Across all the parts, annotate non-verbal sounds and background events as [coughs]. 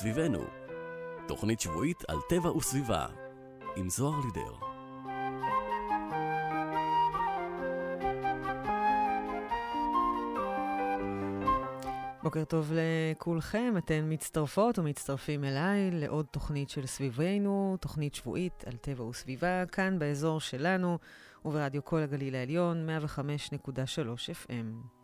סביבנו. תוכנית שבועית על טבע וסביבה, עם זוהר לידר. בוקר טוב לכולכם, אתן מצטרפות ומצטרפים אליי לעוד תוכנית של סביבנו, תוכנית שבועית על טבע וסביבה, כאן באזור שלנו וברדיו כל הגליל העליון, 105.3 FM.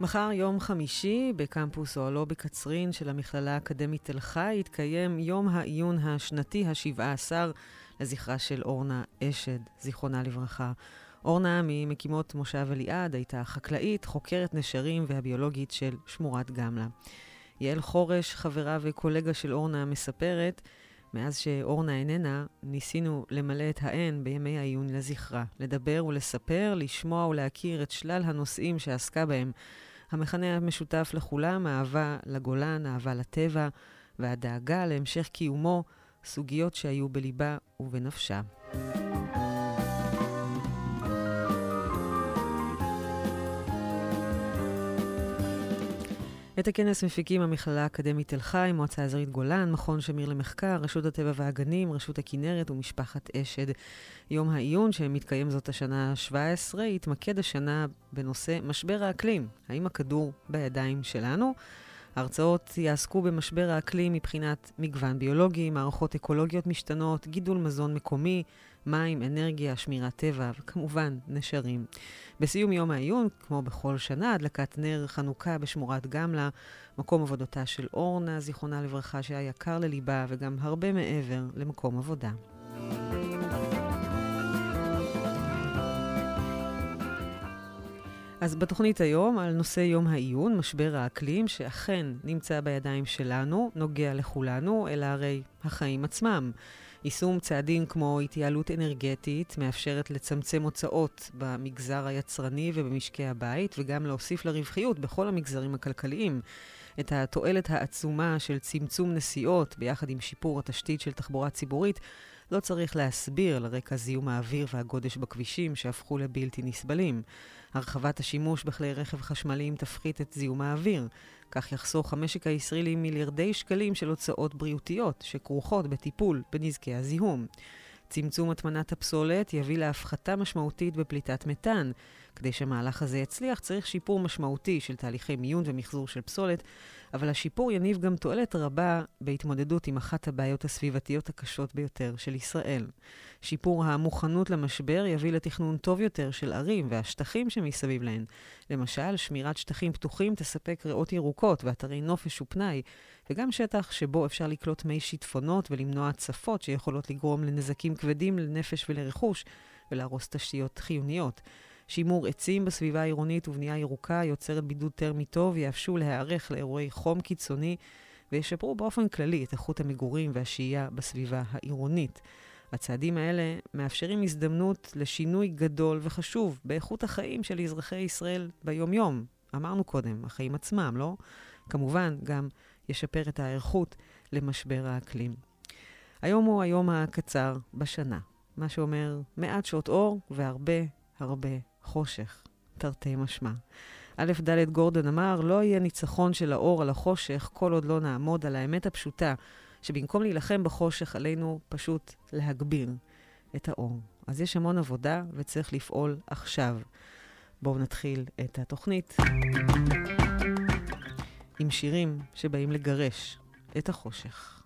מחר, יום חמישי, בקמפוס אוהלו בקצרין של המכללה האקדמית תל חי, יתקיים יום העיון השנתי ה-17 לזכרה של אורנה אשד, זיכרונה לברכה. אורנה, ממקימות מושב אליעד, הייתה חקלאית, חוקרת נשרים והביולוגית של שמורת גמלה. יעל חורש, חברה וקולגה של אורנה, מספרת, מאז שאורנה איננה, ניסינו למלא את האין בימי העיון לזכרה, לדבר ולספר, לשמוע ולהכיר את שלל הנושאים שעסקה בהם. המכנה המשותף לכולם, אהבה לגולן, אהבה לטבע והדאגה להמשך קיומו, סוגיות שהיו בליבה ובנפשה. את הכנס מפיקים המכללה האקדמית תל חי, מועצה אזורית גולן, מכון שמיר למחקר, רשות הטבע והגנים, רשות הכנרת ומשפחת אשד. יום העיון, שמתקיים זאת השנה ה-17, יתמקד השנה בנושא משבר האקלים. האם הכדור בידיים שלנו? ההרצאות יעסקו במשבר האקלים מבחינת מגוון ביולוגי, מערכות אקולוגיות משתנות, גידול מזון מקומי, מים, אנרגיה, שמירת טבע וכמובן נשרים. בסיום יום העיון, כמו בכל שנה, הדלקת נר חנוכה בשמורת גמלה, מקום עבודתה של אורנה, זיכרונה לברכה, שהיה יקר לליבה וגם הרבה מעבר למקום עבודה. אז בתוכנית היום על נושא יום העיון, משבר האקלים, שאכן נמצא בידיים שלנו, נוגע לכולנו, אלא הרי החיים עצמם. יישום צעדים כמו התייעלות אנרגטית מאפשרת לצמצם הוצאות במגזר היצרני ובמשקי הבית, וגם להוסיף לרווחיות בכל המגזרים הכלכליים. את התועלת העצומה של צמצום נסיעות ביחד עם שיפור התשתית של תחבורה ציבורית לא צריך להסביר לרקע זיהום האוויר והגודש בכבישים שהפכו לבלתי נסבלים. הרחבת השימוש בכלי רכב חשמליים תפחית את זיהום האוויר. כך יחסוך המשק הישראלי מיליארדי שקלים של הוצאות בריאותיות שכרוכות בטיפול בנזקי הזיהום. צמצום הטמנת הפסולת יביא להפחתה משמעותית בפליטת מתאן. כדי שהמהלך הזה יצליח צריך שיפור משמעותי של תהליכי מיון ומחזור של פסולת, אבל השיפור יניב גם תועלת רבה בהתמודדות עם אחת הבעיות הסביבתיות הקשות ביותר של ישראל. שיפור המוכנות למשבר יביא לתכנון טוב יותר של ערים והשטחים שמסביב להן. למשל, שמירת שטחים פתוחים תספק ריאות ירוקות ואתרי נופש ופנאי, וגם שטח שבו אפשר לקלוט מי שיטפונות ולמנוע הצפות שיכולות לגרום לנזקים כבדים לנפש ולרכוש ולהרוס תשתיות חיוניות. שימור עצים בסביבה העירונית ובנייה ירוקה יוצרת בידוד טרמי טוב, יאפשו להיערך לאירועי חום קיצוני וישפרו באופן כללי את איכות המגורים והשהייה בסביבה העירונית. הצעדים האלה מאפשרים הזדמנות לשינוי גדול וחשוב באיכות החיים של אזרחי ישראל ביום-יום. אמרנו קודם, החיים עצמם, לא? כמובן, גם ישפר את ההיערכות למשבר האקלים. היום הוא היום הקצר בשנה, מה שאומר מעט שעות אור והרבה הרבה חושך, תרתי משמע. א' ד' גורדון אמר, לא יהיה ניצחון של האור על החושך כל עוד לא נעמוד על האמת הפשוטה, שבמקום להילחם בחושך עלינו פשוט להגביר את האור. אז יש המון עבודה וצריך לפעול עכשיו. בואו נתחיל את התוכנית עם שירים שבאים לגרש את החושך.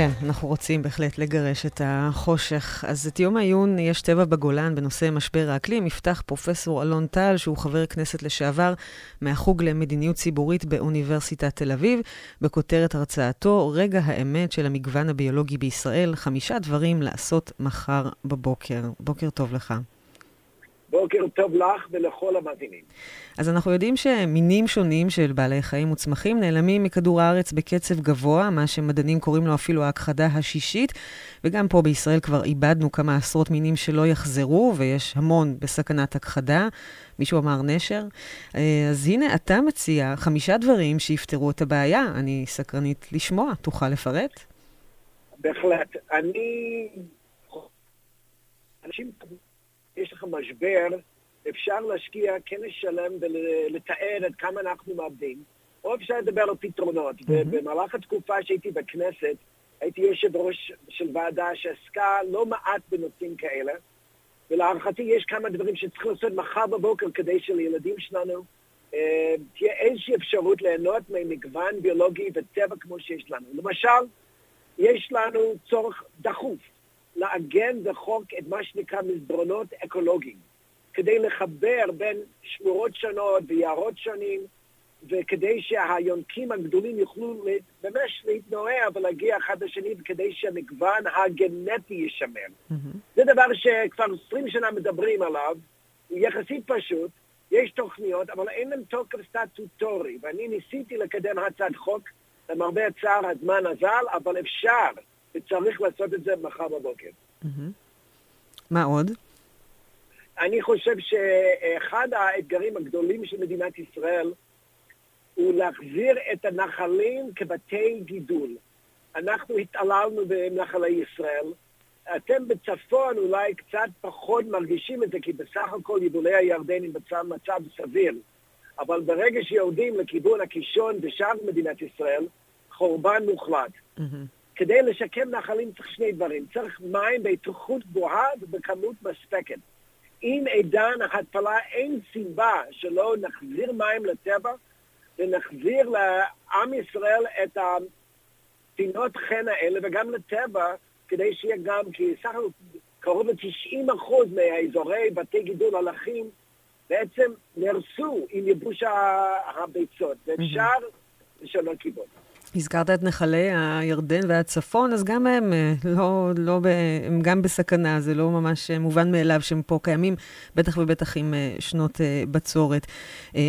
כן, אנחנו רוצים בהחלט לגרש את החושך. אז את יום העיון יש טבע בגולן בנושא משבר האקלים. יפתח פרופסור אלון טל, שהוא חבר כנסת לשעבר מהחוג למדיניות ציבורית באוניברסיטת תל אביב, בכותרת הרצאתו, רגע האמת של המגוון הביולוגי בישראל, חמישה דברים לעשות מחר בבוקר. בוקר טוב לך. בוקר טוב לך ולכל המאזינים. אז אנחנו יודעים שמינים שונים של בעלי חיים וצמחים נעלמים מכדור הארץ בקצב גבוה, מה שמדענים קוראים לו אפילו ההכחדה השישית, וגם פה בישראל כבר איבדנו כמה עשרות מינים שלא יחזרו, ויש המון בסכנת הכחדה. מישהו אמר נשר. אה, אז הנה, אתה מציע חמישה דברים שיפתרו את הבעיה. אני סקרנית לשמוע. תוכל לפרט? בהחלט. אני... אנשים יש לך משבר, אפשר להשקיע כנס שלם ולתאר עד כמה אנחנו מאבדים, או אפשר לדבר על פתרונות. Mm-hmm. ובמהלך התקופה שהייתי בכנסת, הייתי יושב ראש של ועדה שעסקה לא מעט בנושאים כאלה, ולהערכתי יש כמה דברים שצריכים לעשות מחר בבוקר כדי שלילדים שלנו אה, תהיה איזושהי אפשרות ליהנות ממגוון ביולוגי וטבע כמו שיש לנו. למשל, יש לנו צורך דחוף לעגן בחוק את מה שנקרא מסדרונות אקולוגיים, כדי לחבר בין שמורות שונות ויערות שונים, וכדי שהיונקים הגדולים יוכלו ממש להתנועע ולהגיע אחד לשני, וכדי שהמגוון הגנטי יישמר. Mm-hmm. זה דבר שכבר 20 שנה מדברים עליו, הוא יחסית פשוט, יש תוכניות, אבל אין להם תוקף סטטוטורי, ואני ניסיתי לקדם הצעת חוק, למרבה הצער הזמן אזל, אבל אפשר. וצריך לעשות את זה מחר בבוקר. מה עוד? אני חושב שאחד האתגרים הגדולים של מדינת ישראל הוא להחזיר את הנחלים כבתי גידול. אנחנו התעללנו בנחלי ישראל. אתם בצפון אולי קצת פחות מרגישים את זה, כי בסך הכל יבולי הירדן הם במצב מצב סביר. אבל ברגע שיורדים לכיוון הקישון ושאר מדינת ישראל, חורבן מוחלט. Mm-hmm. כדי לשקם נחלים צריך שני דברים. צריך מים באיכות גבוהה ובכמות מספקת. אם עידן ההתפלה אין סיבה שלא נחזיר מים לטבע ונחזיר לעם ישראל את הפינות חן האלה וגם לטבע כדי שיהיה גם, כי סך הכל קרוב ל-90% מהאזורי בתי גידול הלכים בעצם נהרסו עם ייבוש הביצות, ואפשר לשנות כיוון. הזכרת את נחלי הירדן והצפון, אז גם הם אה, לא, לא הם גם בסכנה, זה לא ממש אה, מובן מאליו שהם פה קיימים, בטח ובטח עם אה, שנות בצורת.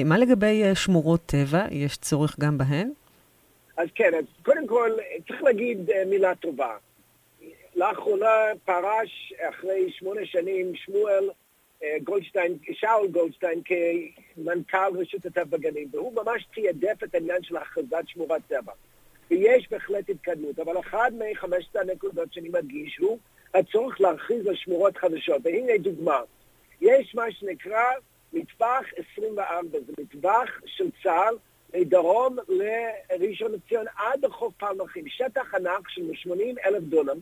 מה לגבי שמורות טבע? יש צורך גם בהן? אז כן, אז קודם כל צריך להגיד מילה טובה. לאחרונה פרש אחרי שמונה שנים שמואל גולדשטיין, שאול גולדשטיין כמנכ"ל רשות הטבע בגנים, והוא ממש תיעדף את העניין של הכרזת שמורת טבע. ויש בהחלט התקדמות, אבל אחת מחמשת הנקודות שאני מדגיש הוא הצורך להרחיז על שמורות חדשות. והנה דוגמה, יש מה שנקרא מטווח 24, זה מטווח של צה"ל מדרום לראשון לציון עד לחוף פלמחים, שטח ענק של 80 אלף דונם,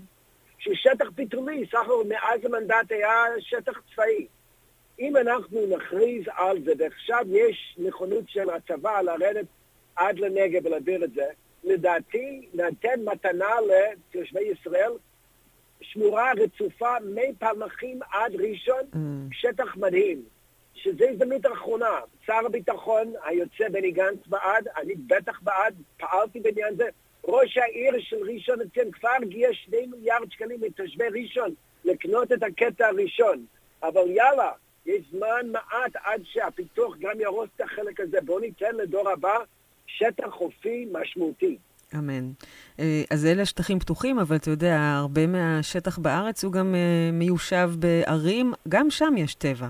שהוא שטח פתרוני, סך הכול מאז המנדט היה שטח צבאי. אם אנחנו נכריז על זה, ועכשיו יש נכונות של הצבא לרדת עד לנגב ולהעביר את זה, לדעתי ניתן מתנה לתושבי ישראל שמורה רצופה מפלמחים עד ראשון, mm. שטח מדהים, שזו הזדמנות האחרונה. שר הביטחון היוצא בני גנץ בעד, אני בטח בעד, פעלתי בעניין זה. ראש העיר של ראשון לציון כבר הגיע שני מיליארד שקלים לתושבי ראשון לקנות את הקטע הראשון. אבל יאללה, יש זמן מעט עד שהפיתוח גם יהרוס את החלק הזה. בואו ניתן לדור הבא שטח חופי משמעותי. אמן. אה, אז אלה שטחים פתוחים, אבל אתה יודע, הרבה מהשטח בארץ הוא גם אה, מיושב בערים, גם שם יש טבע.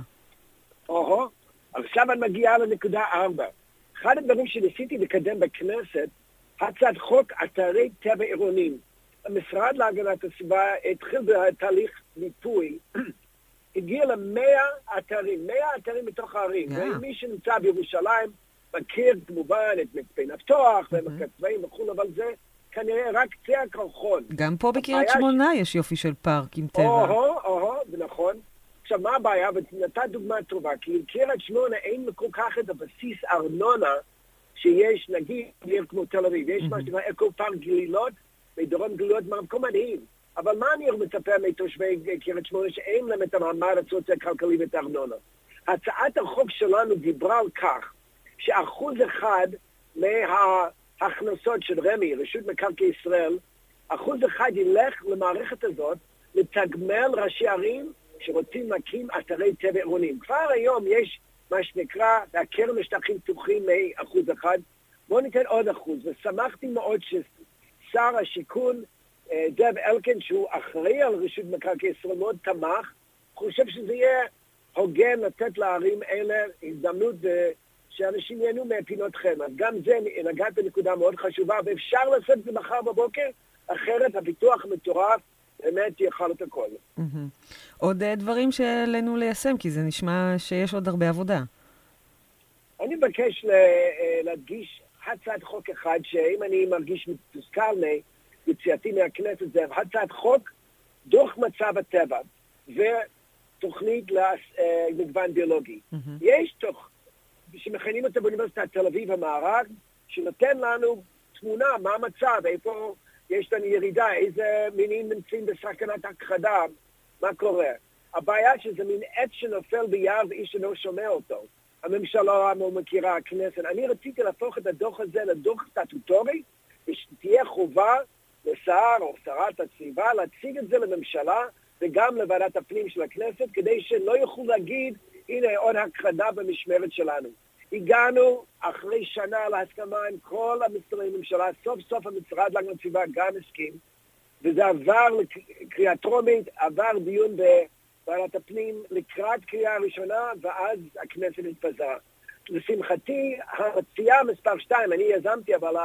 או-הו, עכשיו אני מגיעה לנקודה ארבע. אחד הדברים שניסיתי לקדם בכנסת, הצעת חוק אתרי טבע עירוניים. המשרד להגנת הסביבה התחיל בתהליך מיפוי, הגיע למאה אתרים, מאה אתרים מתוך הערים. Yeah. ומי שנמצא בירושלים, מכיר כמובן את מצפה נפתוח ומרכז צבעים וכו', אבל זה כנראה רק קצה הקרחון. גם פה בקריית שמונה ש... יש יופי של פארק עם טבע. או-הו, או-הו, נכון. עכשיו, מה הבעיה? ונתת דוגמה טובה, כי בקריית שמונה אין כל כך את הבסיס ארנונה שיש, נגיד, עיר כמו תל אביב. יש מה שנקרא אקו פארק גלילות, בדרום גלילות, מקום מדהים. אבל מה אני מצפה מתושבי קריית שמונה שאין להם את המעמד הסוציו-כלכלי ואת הארנונה? הצעת החוק שלנו דיברה על כך שאחוז אחד מההכנסות של רמ"י, רשות מקרקעי ישראל, אחוז אחד ילך למערכת הזאת לתגמל ראשי ערים שרוצים להקים אתרי טבע עירוניים. כבר היום יש מה שנקרא, הקרן לשטחים פתוחים מאחוז אחד. בואו ניתן עוד אחוז, ושמחתי מאוד ששר השיכון, דב אלקין, שהוא אחראי על רשות מקרקעי ישראל, מאוד תמך. חושב שזה יהיה הוגן לתת לערים אלה הזדמנות אה, שאנשים ייהנו מפינות חן. אז גם זה, נגעת בנקודה מאוד חשובה, ואפשר לעשות את זה מחר בבוקר, אחרת הפיתוח המטורף באמת יאכל את הכל. עוד אה, דברים שעלינו ליישם, כי זה נשמע שיש עוד הרבה עבודה. אני מבקש אה, להדגיש הצעת חוק אחד, שאם אני מרגיש מתוסכל מיציאתי מהכנסת, זה הצעת חוק דוח מצב הטבע ותוכנית למגוון ביולוגי. יש תוך, שמכינים אותה באוניברסיטת תל אביב המערב, שנותן לנו תמונה מה המצב, איפה יש לנו ירידה, איזה מינים נמצאים בסכנת הכחדה, מה קורה. הבעיה שזה מין עץ שנופל ביער ואיש אינו שומע אותו. הממשלה לא מכירה, הכנסת. אני רציתי להפוך את הדוח הזה לדוח סטטוטורי, ושתהיה חובה לשר או שרת הסביבה להציג את זה לממשלה וגם לוועדת הפנים של הכנסת, כדי שלא יוכלו להגיד, הנה עוד הכחדה במשמרת שלנו. הגענו אחרי שנה להסכמה עם כל המשרדי ממשלה, סוף סוף המשרד להגנת הסביבה גם הסכים, וזה עבר לקריאה טרומית, עבר דיון בוועדת הפנים לקראת קריאה ראשונה, ואז הכנסת התפזרה. לשמחתי, המציעה מספר שתיים, אני יזמתי, אבל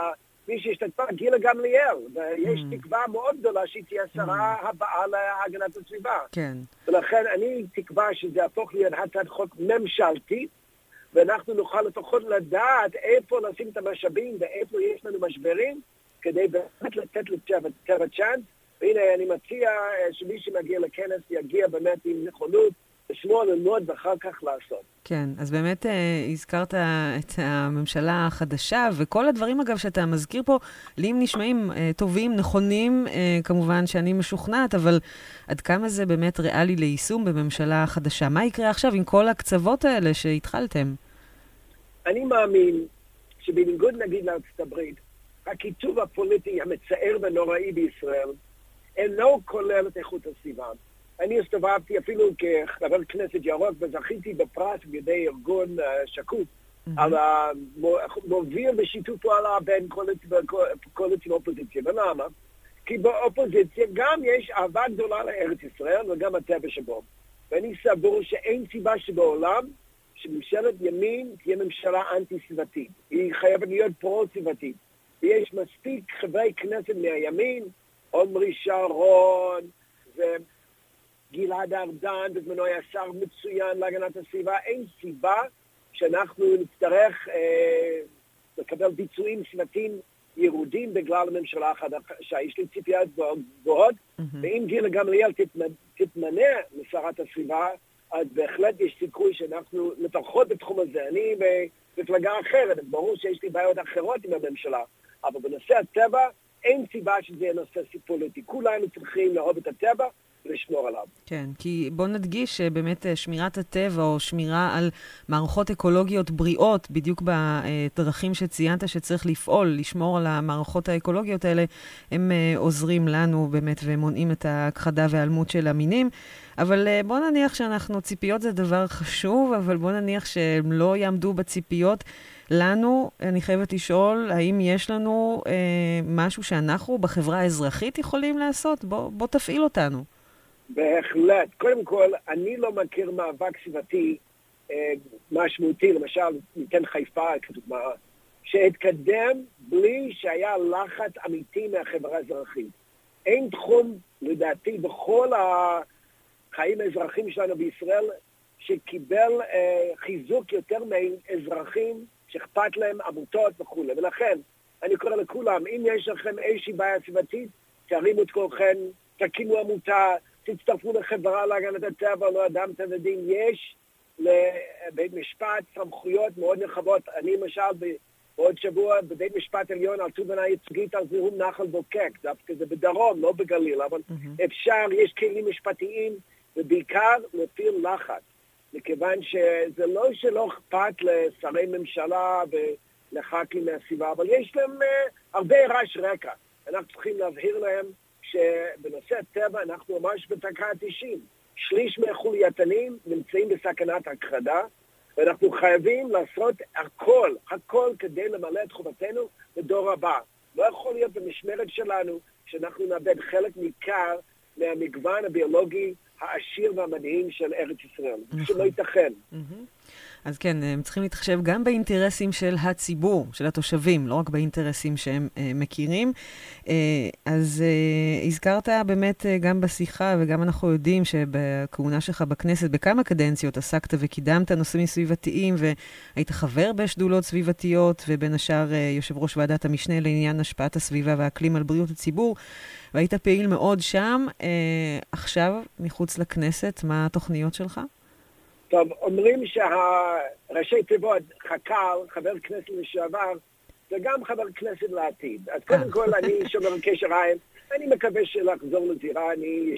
מי שהשתתפה, גילה גמליאל, ויש mm. תקווה מאוד גדולה שהיא תהיה השרה mm. הבאה להגנת הסביבה. כן. ולכן אני תקווה שזה יהפוך להיות הצעת חוק ממשלתית, ואנחנו נוכל לפחות לדעת איפה לשים את המשאבים ואיפה יש לנו משברים, כדי באמת לתת לטבע צ'אנס. והנה, אני מציע אה, שמי שמגיע לכנס יגיע באמת עם נכונות לשמוע, ללמוד ואחר כך לעשות. כן, אז באמת אה, הזכרת את הממשלה החדשה, וכל הדברים, אגב, שאתה מזכיר פה, לי הם נשמעים אה, טובים, נכונים, אה, כמובן שאני משוכנעת, אבל עד כמה זה באמת ריאלי ליישום בממשלה חדשה? מה יקרה עכשיו עם כל הקצוות האלה שהתחלתם? אני מאמין שבניגוד נגיד לארצות הברית, הקיטוב הפוליטי המצער והנוראי בישראל אינו כולל את איכות הסביבה. אני הסתובבתי אפילו כחבר כנסת ירוק וזכיתי בפרס בידי ארגון uh, שקוף. על המוביל בשיתוף פעולה בין קואליציה ואופוזיציה. ולמה? כי באופוזיציה גם יש אהבה גדולה לארץ ישראל וגם הטבע שבו. ואני סבור שאין סיבה שבעולם שממשלת ימין תהיה ממשלה אנטי-סביבתית. היא חייבת להיות פרו-סביבתית. ויש מספיק חברי כנסת מהימין, עמרי שרון וגלעד ארדן, בזמנו היה שר מצוין להגנת הסביבה. אין סיבה שאנחנו נצטרך אה, לקבל ביצועים סביבתיים ירודים בגלל הממשלה החדשה. יש לי ציפיות גבוהות, mm-hmm. ואם גילה גמליאל תתמנה לשרת הסביבה, אז בהחלט יש סיכוי שאנחנו, לפחות בתחום הזה, אני במפלגה אחרת, ברור שיש לי בעיות אחרות עם הממשלה, אבל בנושא הטבע אין סיבה שזה יהיה נושא פוליטי. כולנו צריכים לאהוב את הטבע ולשמור עליו. כן, כי בוא נדגיש שבאמת אה, שמירת הטבע או שמירה על מערכות אקולוגיות בריאות, בדיוק בדרכים שציינת שצריך לפעול, לשמור על המערכות האקולוגיות האלה, הם אה, עוזרים לנו באמת ומונעים את ההכחדה וההיעלמות של המינים. אבל אה, בוא נניח שאנחנו, ציפיות זה דבר חשוב, אבל בוא נניח שהם לא יעמדו בציפיות. לנו, אני חייבת לשאול, האם יש לנו אה, משהו שאנחנו בחברה האזרחית יכולים לעשות? בוא, בוא תפעיל אותנו. בהחלט. קודם כל, אני לא מכיר מאבק סביבתי אה, משמעותי, למשל, ניתן חיפה כדוגמה, שהתקדם בלי שהיה לחץ אמיתי מהחברה האזרחית. אין תחום, לדעתי, בכל החיים האזרחיים שלנו בישראל, שקיבל אה, חיזוק יותר מאזרחים שאכפת להם, עמותות וכולי. ולכן, אני קורא לכולם, אם יש לכם איזושהי בעיה סביבתית, תרימו את כולכם, תקימו עמותה, תצטרפו לחברה להגנת הטבע, לא אדם טבע דין. יש לבית משפט סמכויות מאוד נרחבות. אני למשל בעוד שבוע בבית משפט עליון על תובנה ייצוגית על זיהום נחל בוקק, דווקא זה בדרום, לא בגליל, אבל mm-hmm. אפשר, יש כלים משפטיים, ובעיקר להפעיל לחץ. מכיוון שזה לא שלא אכפת לשרי ממשלה ולח"כים מהסביבה, אבל יש להם uh, הרבה רעש רקע. אנחנו צריכים להבהיר להם שבנושא הטבע אנחנו ממש בדקה ה-90. שליש מהחולייתנים נמצאים בסכנת הכחדה, ואנחנו חייבים לעשות הכל, הכל כדי למלא את חובתנו לדור הבא. לא יכול להיות במשמרת שלנו שאנחנו נאבד חלק ניכר מהמגוון הביולוגי העשיר והמדהים של ארץ ישראל. נכון. שלא ייתכן. אז כן, הם צריכים להתחשב גם באינטרסים של הציבור, של התושבים, לא רק באינטרסים שהם אה, מכירים. אה, אז אה, הזכרת באמת אה, גם בשיחה, וגם אנחנו יודעים שבכהונה שלך בכנסת, בכמה קדנציות עסקת וקידמת נושאים סביבתיים, והיית חבר בשדולות סביבתיות, ובין השאר אה, יושב ראש ועדת המשנה לעניין השפעת הסביבה והאקלים על בריאות הציבור. והיית פעיל מאוד שם. אה, עכשיו, מחוץ לכנסת, מה התוכניות שלך? טוב, אומרים שהראשי תיבות חק"ל, חבר כנסת לשעבר, זה גם חבר כנסת לעתיד. אז קודם כל אני שומר קשר עין, אני מקווה שלחזור לזירה, אני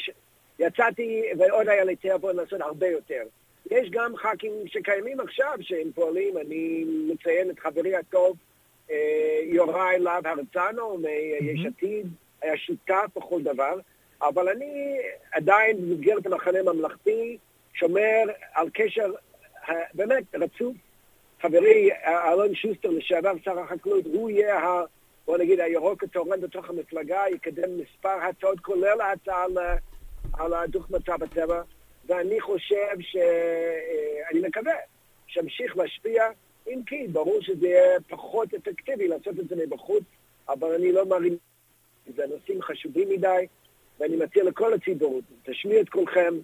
יצאתי ועוד היה לי תיאבון לעשות הרבה יותר. יש גם ח"כים שקיימים עכשיו שהם פועלים, אני מציין את חברי הטוב אה, יוראי להב הרצנו מיש עתיד, היה שותף בכל דבר, אבל אני עדיין במסגרת המחנה הממלכתי שומר על קשר באמת רצוף. חברי אלון שוסטר, לשעבר שר החקלאות, הוא יהיה, ה, בוא נגיד, הירוק התורן בתוך המפלגה, יקדם מספר הצעות, כולל ההצעה על, על הדוח מצב הטבע, ואני חושב ש... אה, אני מקווה שאמשיך להשפיע, אם כי ברור שזה יהיה פחות אפקטיבי לעשות את זה מבחוץ, אבל אני לא מרים... זה נושאים חשובים מדי, ואני מציע לכל הציבור, תשמיעו את כולכם,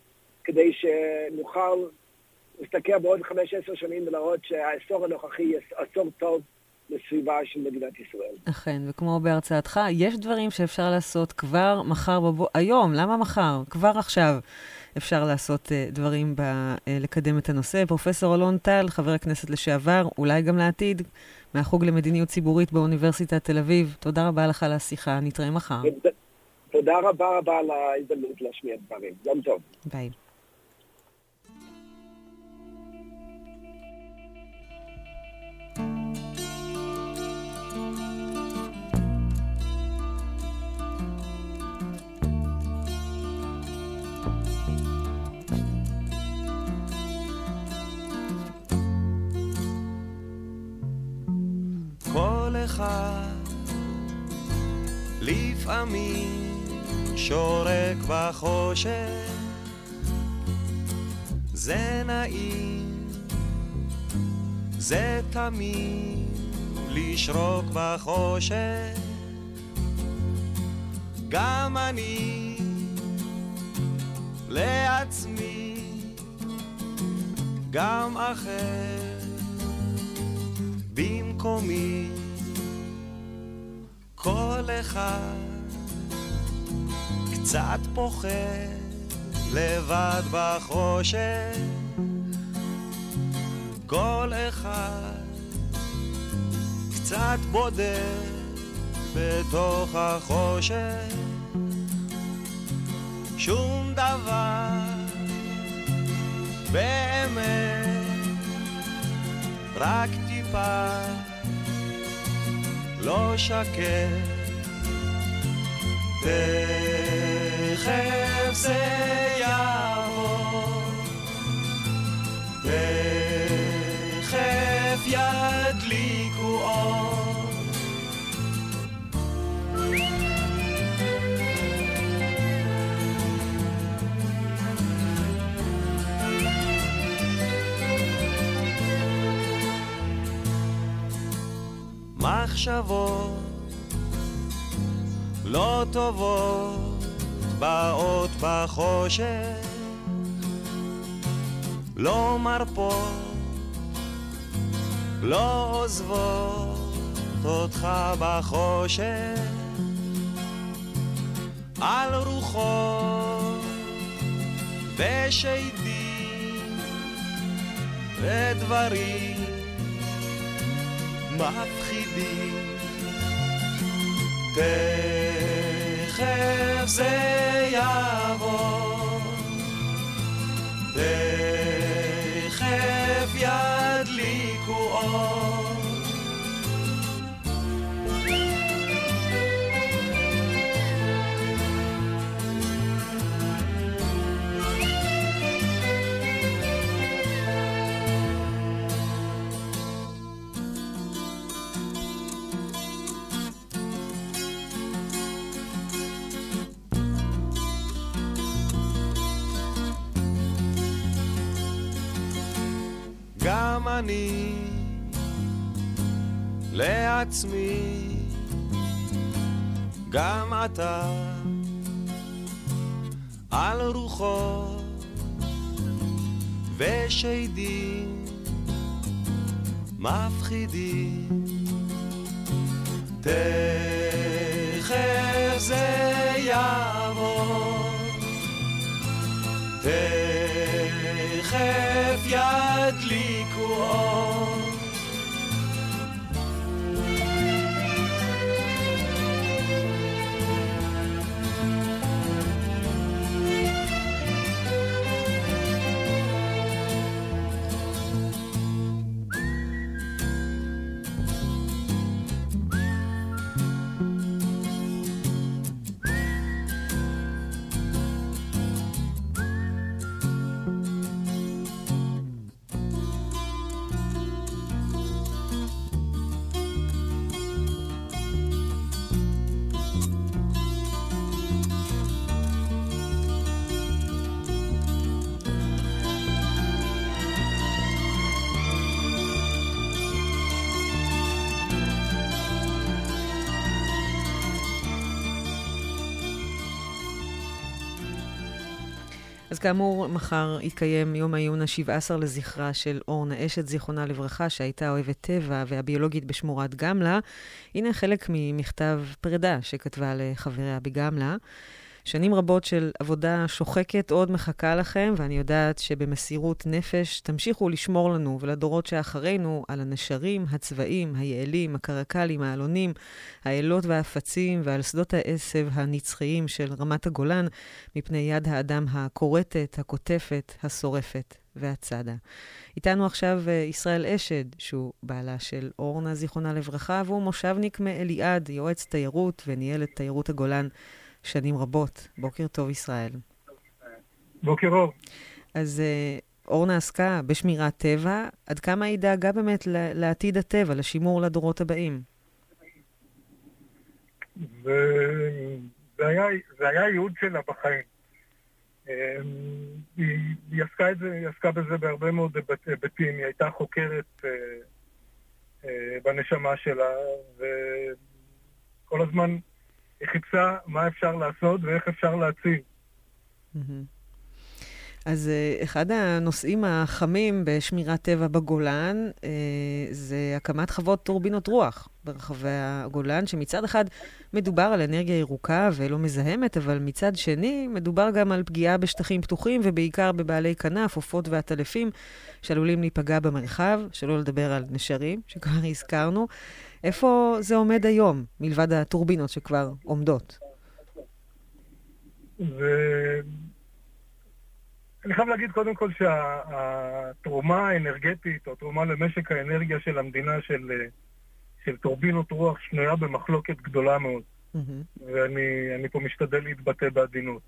כדי שנוכל להסתכל בעוד חמש, עשר שנים ולראות שהעשור הנוכחי יהיה עשור טוב לסביבה של מדינת ישראל. אכן, וכמו בהרצאתך, יש דברים שאפשר לעשות כבר מחר בבוא... היום, למה מחר? כבר עכשיו. אפשר לעשות uh, דברים ב, uh, לקדם את הנושא. פרופסור אלון טל, חבר הכנסת לשעבר, אולי גם לעתיד, מהחוג למדיניות ציבורית באוניברסיטת תל אביב, תודה רבה לך על השיחה, נתראה מחר. תודה רבה רבה על ההזדמנות להשמיע דברים. יום טוב. ביי. לפעמים שורק בחושך, זה נעים, זה תמיד לשרוק בחושך. גם אני לעצמי, גם אחר במקומי. כל אחד קצת פוחד לבד בחושך כל אחד קצת בודד בתוך החושך. שום דבר באמת רק טיפה לא שקט, תכף זה יעבור, ידליקו אור. מחשבות לא טובות באות בחושך, לא מרפות, לא עוזבות אותך בחושך על רוחות ושדים ודברים מפחידים. תכף זה יעבור ידליקו אור גם אני לעצמי, גם אתה על רוחות ושדים מפחידים. תכף זה יעבור, תכף ידליקו אור. אז כאמור, מחר יתקיים יום העיון ה-17 לזכרה של אורנה אשת, זיכרונה לברכה, שהייתה אוהבת טבע והביולוגית בשמורת גמלה. הנה חלק ממכתב פרידה שכתבה לחבריה בגמלה. שנים רבות של עבודה שוחקת עוד מחכה לכם, ואני יודעת שבמסירות נפש תמשיכו לשמור לנו ולדורות שאחרינו על הנשרים, הצבעים, היעלים, הקרקלים, העלונים, האלות והאפצים ועל שדות העשב הנצחיים של רמת הגולן, מפני יד האדם הכורתת, הקוטפת, השורפת והצדה. איתנו עכשיו ישראל אשד, שהוא בעלה של אורנה, זיכרונה לברכה, והוא מושבניק מאליעד, יועץ תיירות וניהל את תיירות הגולן. שנים רבות. בוקר טוב, ישראל. בוקר אור. אז אורנה עסקה בשמירת טבע. עד כמה היא דאגה באמת לעתיד הטבע, לשימור לדורות הבאים? זה, זה, היה, זה היה ייעוד שלה בחיים. היא, היא, עסקה זה, היא עסקה בזה בהרבה מאוד היבטים. היא הייתה חוקרת אה, אה, בנשמה שלה, וכל הזמן חיפשה מה אפשר לעשות ואיך אפשר להציב. אז אחד הנושאים החמים בשמירת טבע בגולן זה הקמת חוות טורבינות רוח ברחבי הגולן, שמצד אחד מדובר על אנרגיה ירוקה ולא מזהמת, אבל מצד שני מדובר גם על פגיעה בשטחים פתוחים ובעיקר בבעלי כנף, עופות ועטלפים שעלולים להיפגע במרחב, שלא לדבר על נשרים, שכבר הזכרנו. איפה זה עומד היום, מלבד הטורבינות שכבר עומדות? ו... אני חייב להגיד קודם כל שהתרומה האנרגטית, או תרומה למשק האנרגיה של המדינה של, של טורבינות רוח שנויה במחלוקת גדולה מאוד. Mm-hmm. ואני פה משתדל להתבטא בעדינות.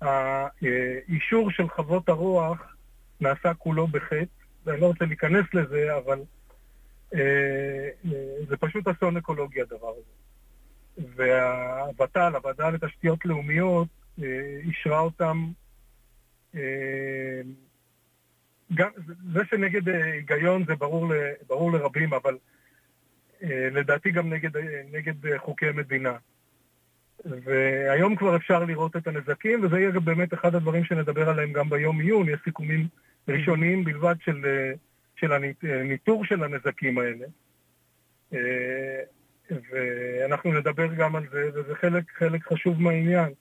האישור של חוות הרוח נעשה כולו בחטא, ואני לא רוצה להיכנס לזה, אבל זה פשוט אסון אקולוגי הדבר הזה. והוות"ל, הוועדה לתשתיות לאומיות, אישרה אותם, גם, זה שנגד היגיון זה ברור, ברור לרבים, אבל לדעתי גם נגד, נגד חוקי מדינה. והיום כבר אפשר לראות את הנזקים, וזה יהיה באמת אחד הדברים שנדבר עליהם גם ביום עיון, יש סיכומים ראשוניים בלבד של... של הניטור של הנזקים האלה. ואנחנו נדבר גם על זה, וזה חלק, חלק חשוב מהעניין.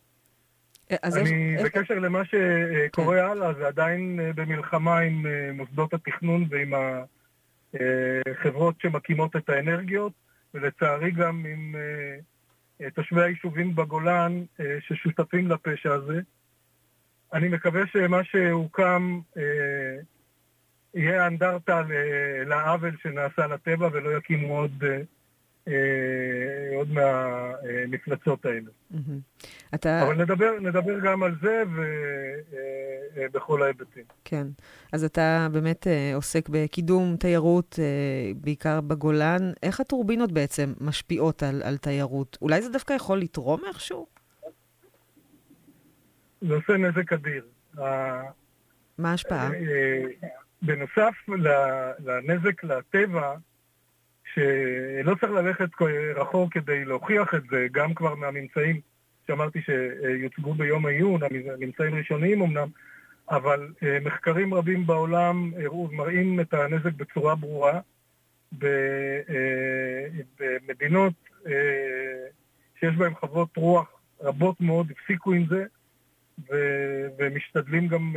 אז אני, יש- בקשר למה שקורה הלאה, זה עדיין אה, במלחמה עם אה, מוסדות התכנון ועם החברות שמקימות את האנרגיות, ולצערי גם עם אה, אה, תושבי היישובים בגולן אה, ששותפים לפשע הזה. אני מקווה שמה שהוקם אה, יהיה אנדרטה לעוול שנעשה לטבע ולא יקימו עוד, אה, אה, עוד מהמפלצות האלה. מהמם. אתה... אבל נדבר, נדבר גם על זה ובכל ההיבטים. כן. אז אתה באמת אה, עוסק בקידום תיירות, אה, בעיקר בגולן. איך הטורבינות בעצם משפיעות על, על תיירות? אולי זה דווקא יכול לתרום איכשהו? זה עושה נזק אדיר. מה ההשפעה? בנוסף לנזק לטבע, שלא צריך ללכת רחוק כדי להוכיח את זה, גם כבר מהממצאים שאמרתי שיוצגו ביום העיון, הממצאים ראשוניים אמנם, אבל אה, מחקרים רבים בעולם מראים את הנזק בצורה ברורה. אה, במדינות אה, שיש בהן חוות רוח רבות מאוד הפסיקו עם זה, ומשתדלים גם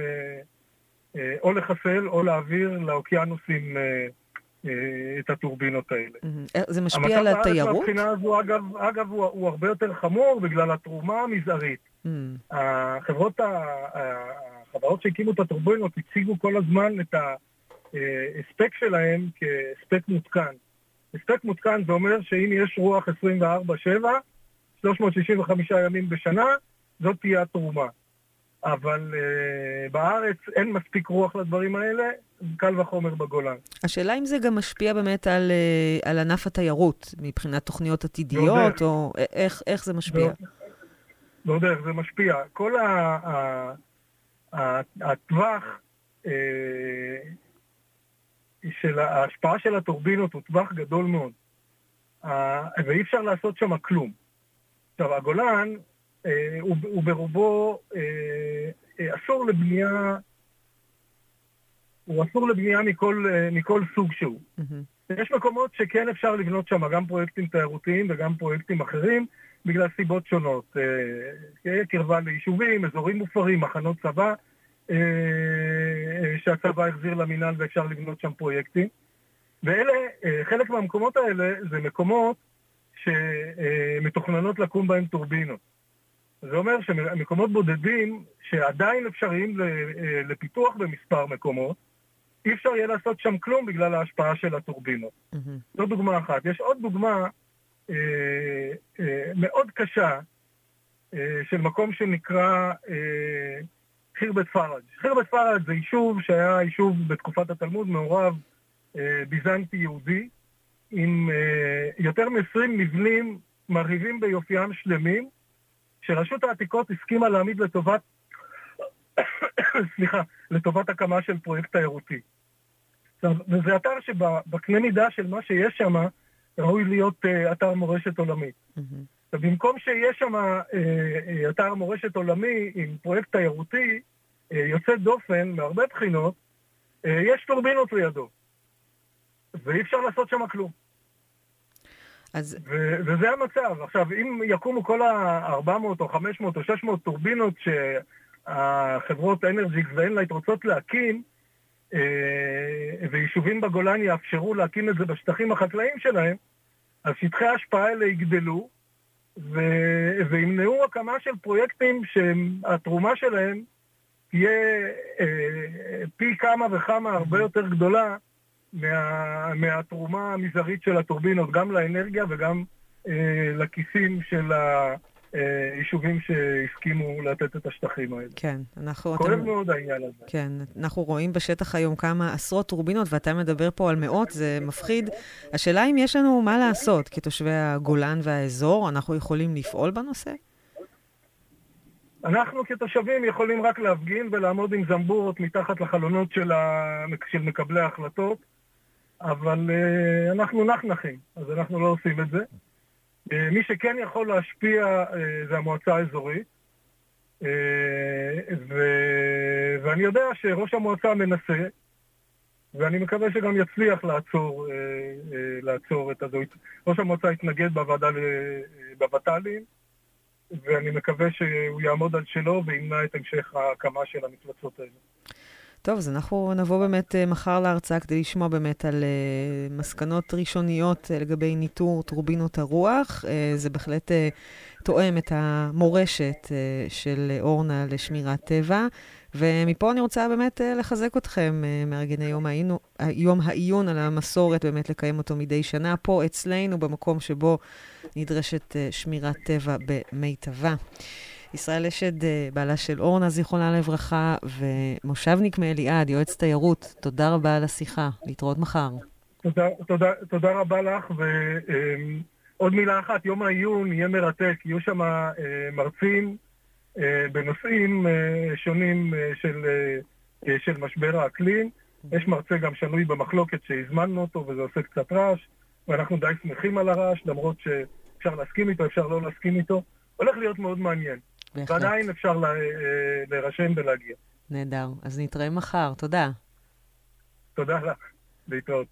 או לחסל או להעביר לאוקיינוסים אה, אה, את הטורבינות האלה. אה, זה משפיע על המצב התיירות? מהבחינה הזו, אגב, אגב הוא, הוא הרבה יותר חמור בגלל התרומה המזערית. החברות, החברות שהקימו את הטורבינות הציגו כל הזמן את ההספק שלהם כהספק מותקן. הספק מותקן זה אומר שאם יש רוח 24/7, 365 ימים בשנה, זאת תהיה התרומה. אבל uh, בארץ אין מספיק רוח לדברים האלה, קל וחומר בגולן. השאלה אם זה גם משפיע באמת על, אה, על ענף התיירות, מבחינת תוכניות עתידיות, ועוד או איך, איך זה משפיע? ועוד איך זה משפיע. כל ה- ה- ה- הטווח אה, של ההשפעה של הטורבינות הוא טווח גדול מאוד, אה, ואי אפשר לעשות שם כלום. עכשיו, הגולן הוא, הוא ברובו אה, אה, אסור לבנייה, הוא אסור לבנייה מכל, אה, מכל סוג שהוא. מהמם. יש מקומות שכן אפשר לבנות שם גם פרויקטים תיירותיים וגם פרויקטים אחרים בגלל סיבות שונות. אה, קרבה ליישובים, אזורים מופרים, מחנות צבא, אה, אה, שהצבא החזיר למינהל ואפשר לבנות שם פרויקטים. ואלה, אה, חלק מהמקומות האלה זה מקומות שמתוכננות לקום בהם טורבינות. זה אומר שמקומות בודדים שעדיין אפשריים אה, לפיתוח במספר מקומות, אי אפשר יהיה לעשות שם כלום בגלל ההשפעה של הטורבינות. מהמם. זו דוגמה אחת. יש עוד דוגמה אה, אה, מאוד קשה אה, של מקום שנקרא אה, חירבת פראג'. חירבת פראג' זה יישוב שהיה יישוב בתקופת התלמוד מעורב אה, ביזנטי יהודי, עם אה, יותר מ-20 מבנים מרהיבים ביופיים שלמים, שרשות העתיקות הסכימה להעמיד לטובת, [coughs] סליחה, לטובת הקמה של פרויקט תיירותי. וזה אתר שבקנה מידה של מה שיש שם, ראוי להיות אה, אתר מורשת עולמית. מהמם. עכשיו, במקום שיהיה שם אה, אתר מורשת עולמי עם פרויקט תיירותי אה, יוצא דופן מהרבה בחינות, אה, יש טורבינות לידו. ואי אפשר לעשות שם כלום. אז ו- וזה המצב. עכשיו, אם יקומו כל ה-400 או 500 או 600 טורבינות שהחברות אנרג'יקס ואנלייט רוצות להקים, אה, ויישובים בגולן יאפשרו להקים את זה בשטחים החקלאיים שלהם, אז שטחי ההשפעה האלה יגדלו, ו- וימנעו הקמה של פרויקטים שהתרומה שלהם תהיה אה, פי כמה וכמה הרבה יותר גדולה מה, מהתרומה המזערית של הטורבינות, גם לאנרגיה וגם אה, לכיסים של היישובים שהסכימו לתת את השטחים האלה. כן, אנחנו... כואב אתם- מאוד העניין הזה. כן, אנחנו רואים בשטח היום כמה עשרות טורבינות, ואתה מדבר פה על מאות, זה מפחיד. השאלה אם יש לנו מה לעשות כתושבי הגולן והאזור, אנחנו יכולים לפעול בנושא? אנחנו כתושבים יכולים רק להפגין ולעמוד עם זמבורות מתחת לחלונות של, ה... של מקבלי ההחלטות, אבל uh, אנחנו נחנחים, אז אנחנו לא עושים את זה. Uh, מי שכן יכול להשפיע uh, זה המועצה האזורית, ו... ואני יודע שראש המועצה מנסה, ואני מקווה שגם יצליח לעצור, אה, אה, לעצור את הזו. ראש המועצה התנגד בוועדה, אה, בוות"לים, ואני מקווה שהוא יעמוד על שלו וימנע את המשך ההקמה של המפלצות האלה. טוב, אז אנחנו נבוא באמת אה, מחר להרצאה כדי לשמוע באמת על uh, מסקנות ראשוניות uh, לגבי ניטור טורבינות הרוח. זה בהחלט תואם את המורשת של אורנה לשמירת טבע. ומפה אני רוצה באמת לחזק אתכם, מארגני יום, יום העיון על המסורת, באמת לקיים אותו מדי שנה, פה אצלנו, במקום שבו נדרשת שמירת טבע במיטבה. ישראל אשד, אה, בעלה של אורנה, זיכרונה לברכה, ומושבניק מאליעד, יועץ תיירות, תודה רבה על השיחה. להתראות מחר. תודה, תודה, תודה רבה לך, ועוד מילה אחת, יום העיון יהיה מרתק, יהיו שם אה, מרצים אה, בנושאים שונים של, של משבר האקלים. יש מרצה גם שנוי במחלוקת שהזמנו אותו וזה עושה קצת רעש, ואנחנו די שמחים על הרעש, למרות שאפשר להסכים איתו, אפשר לא להסכים איתו. הולך להיות מאוד מעניין. בהחלט. ועדיין אפשר לה, אה, להירשם ולהגיע. נהדר. אז נתראה מחר. תודה. תודה לך. להתראות.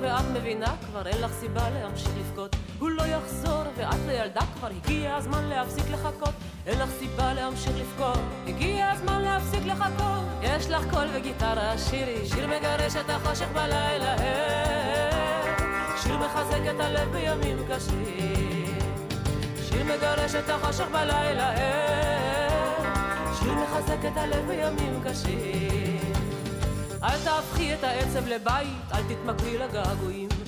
ואת מבינה כבר אין לך סיבה להמשיך לבכות הוא לא יחזור ואת לילדה כבר הגיע הזמן להפסיק לחכות. אין לך סיבה להמשיך לבכות. הגיע הזמן להפסיק לחכות. יש לך קול וגיטרה שירי שיר מגרש את החושך בלילה שיר מחזק את הלב בימים קשים. שיר מגרש את החושך בלילה שיר מחזק את הלב בימים קשים. אל תהפכי את העצב לבית, אל תתמכרי לגעגועים.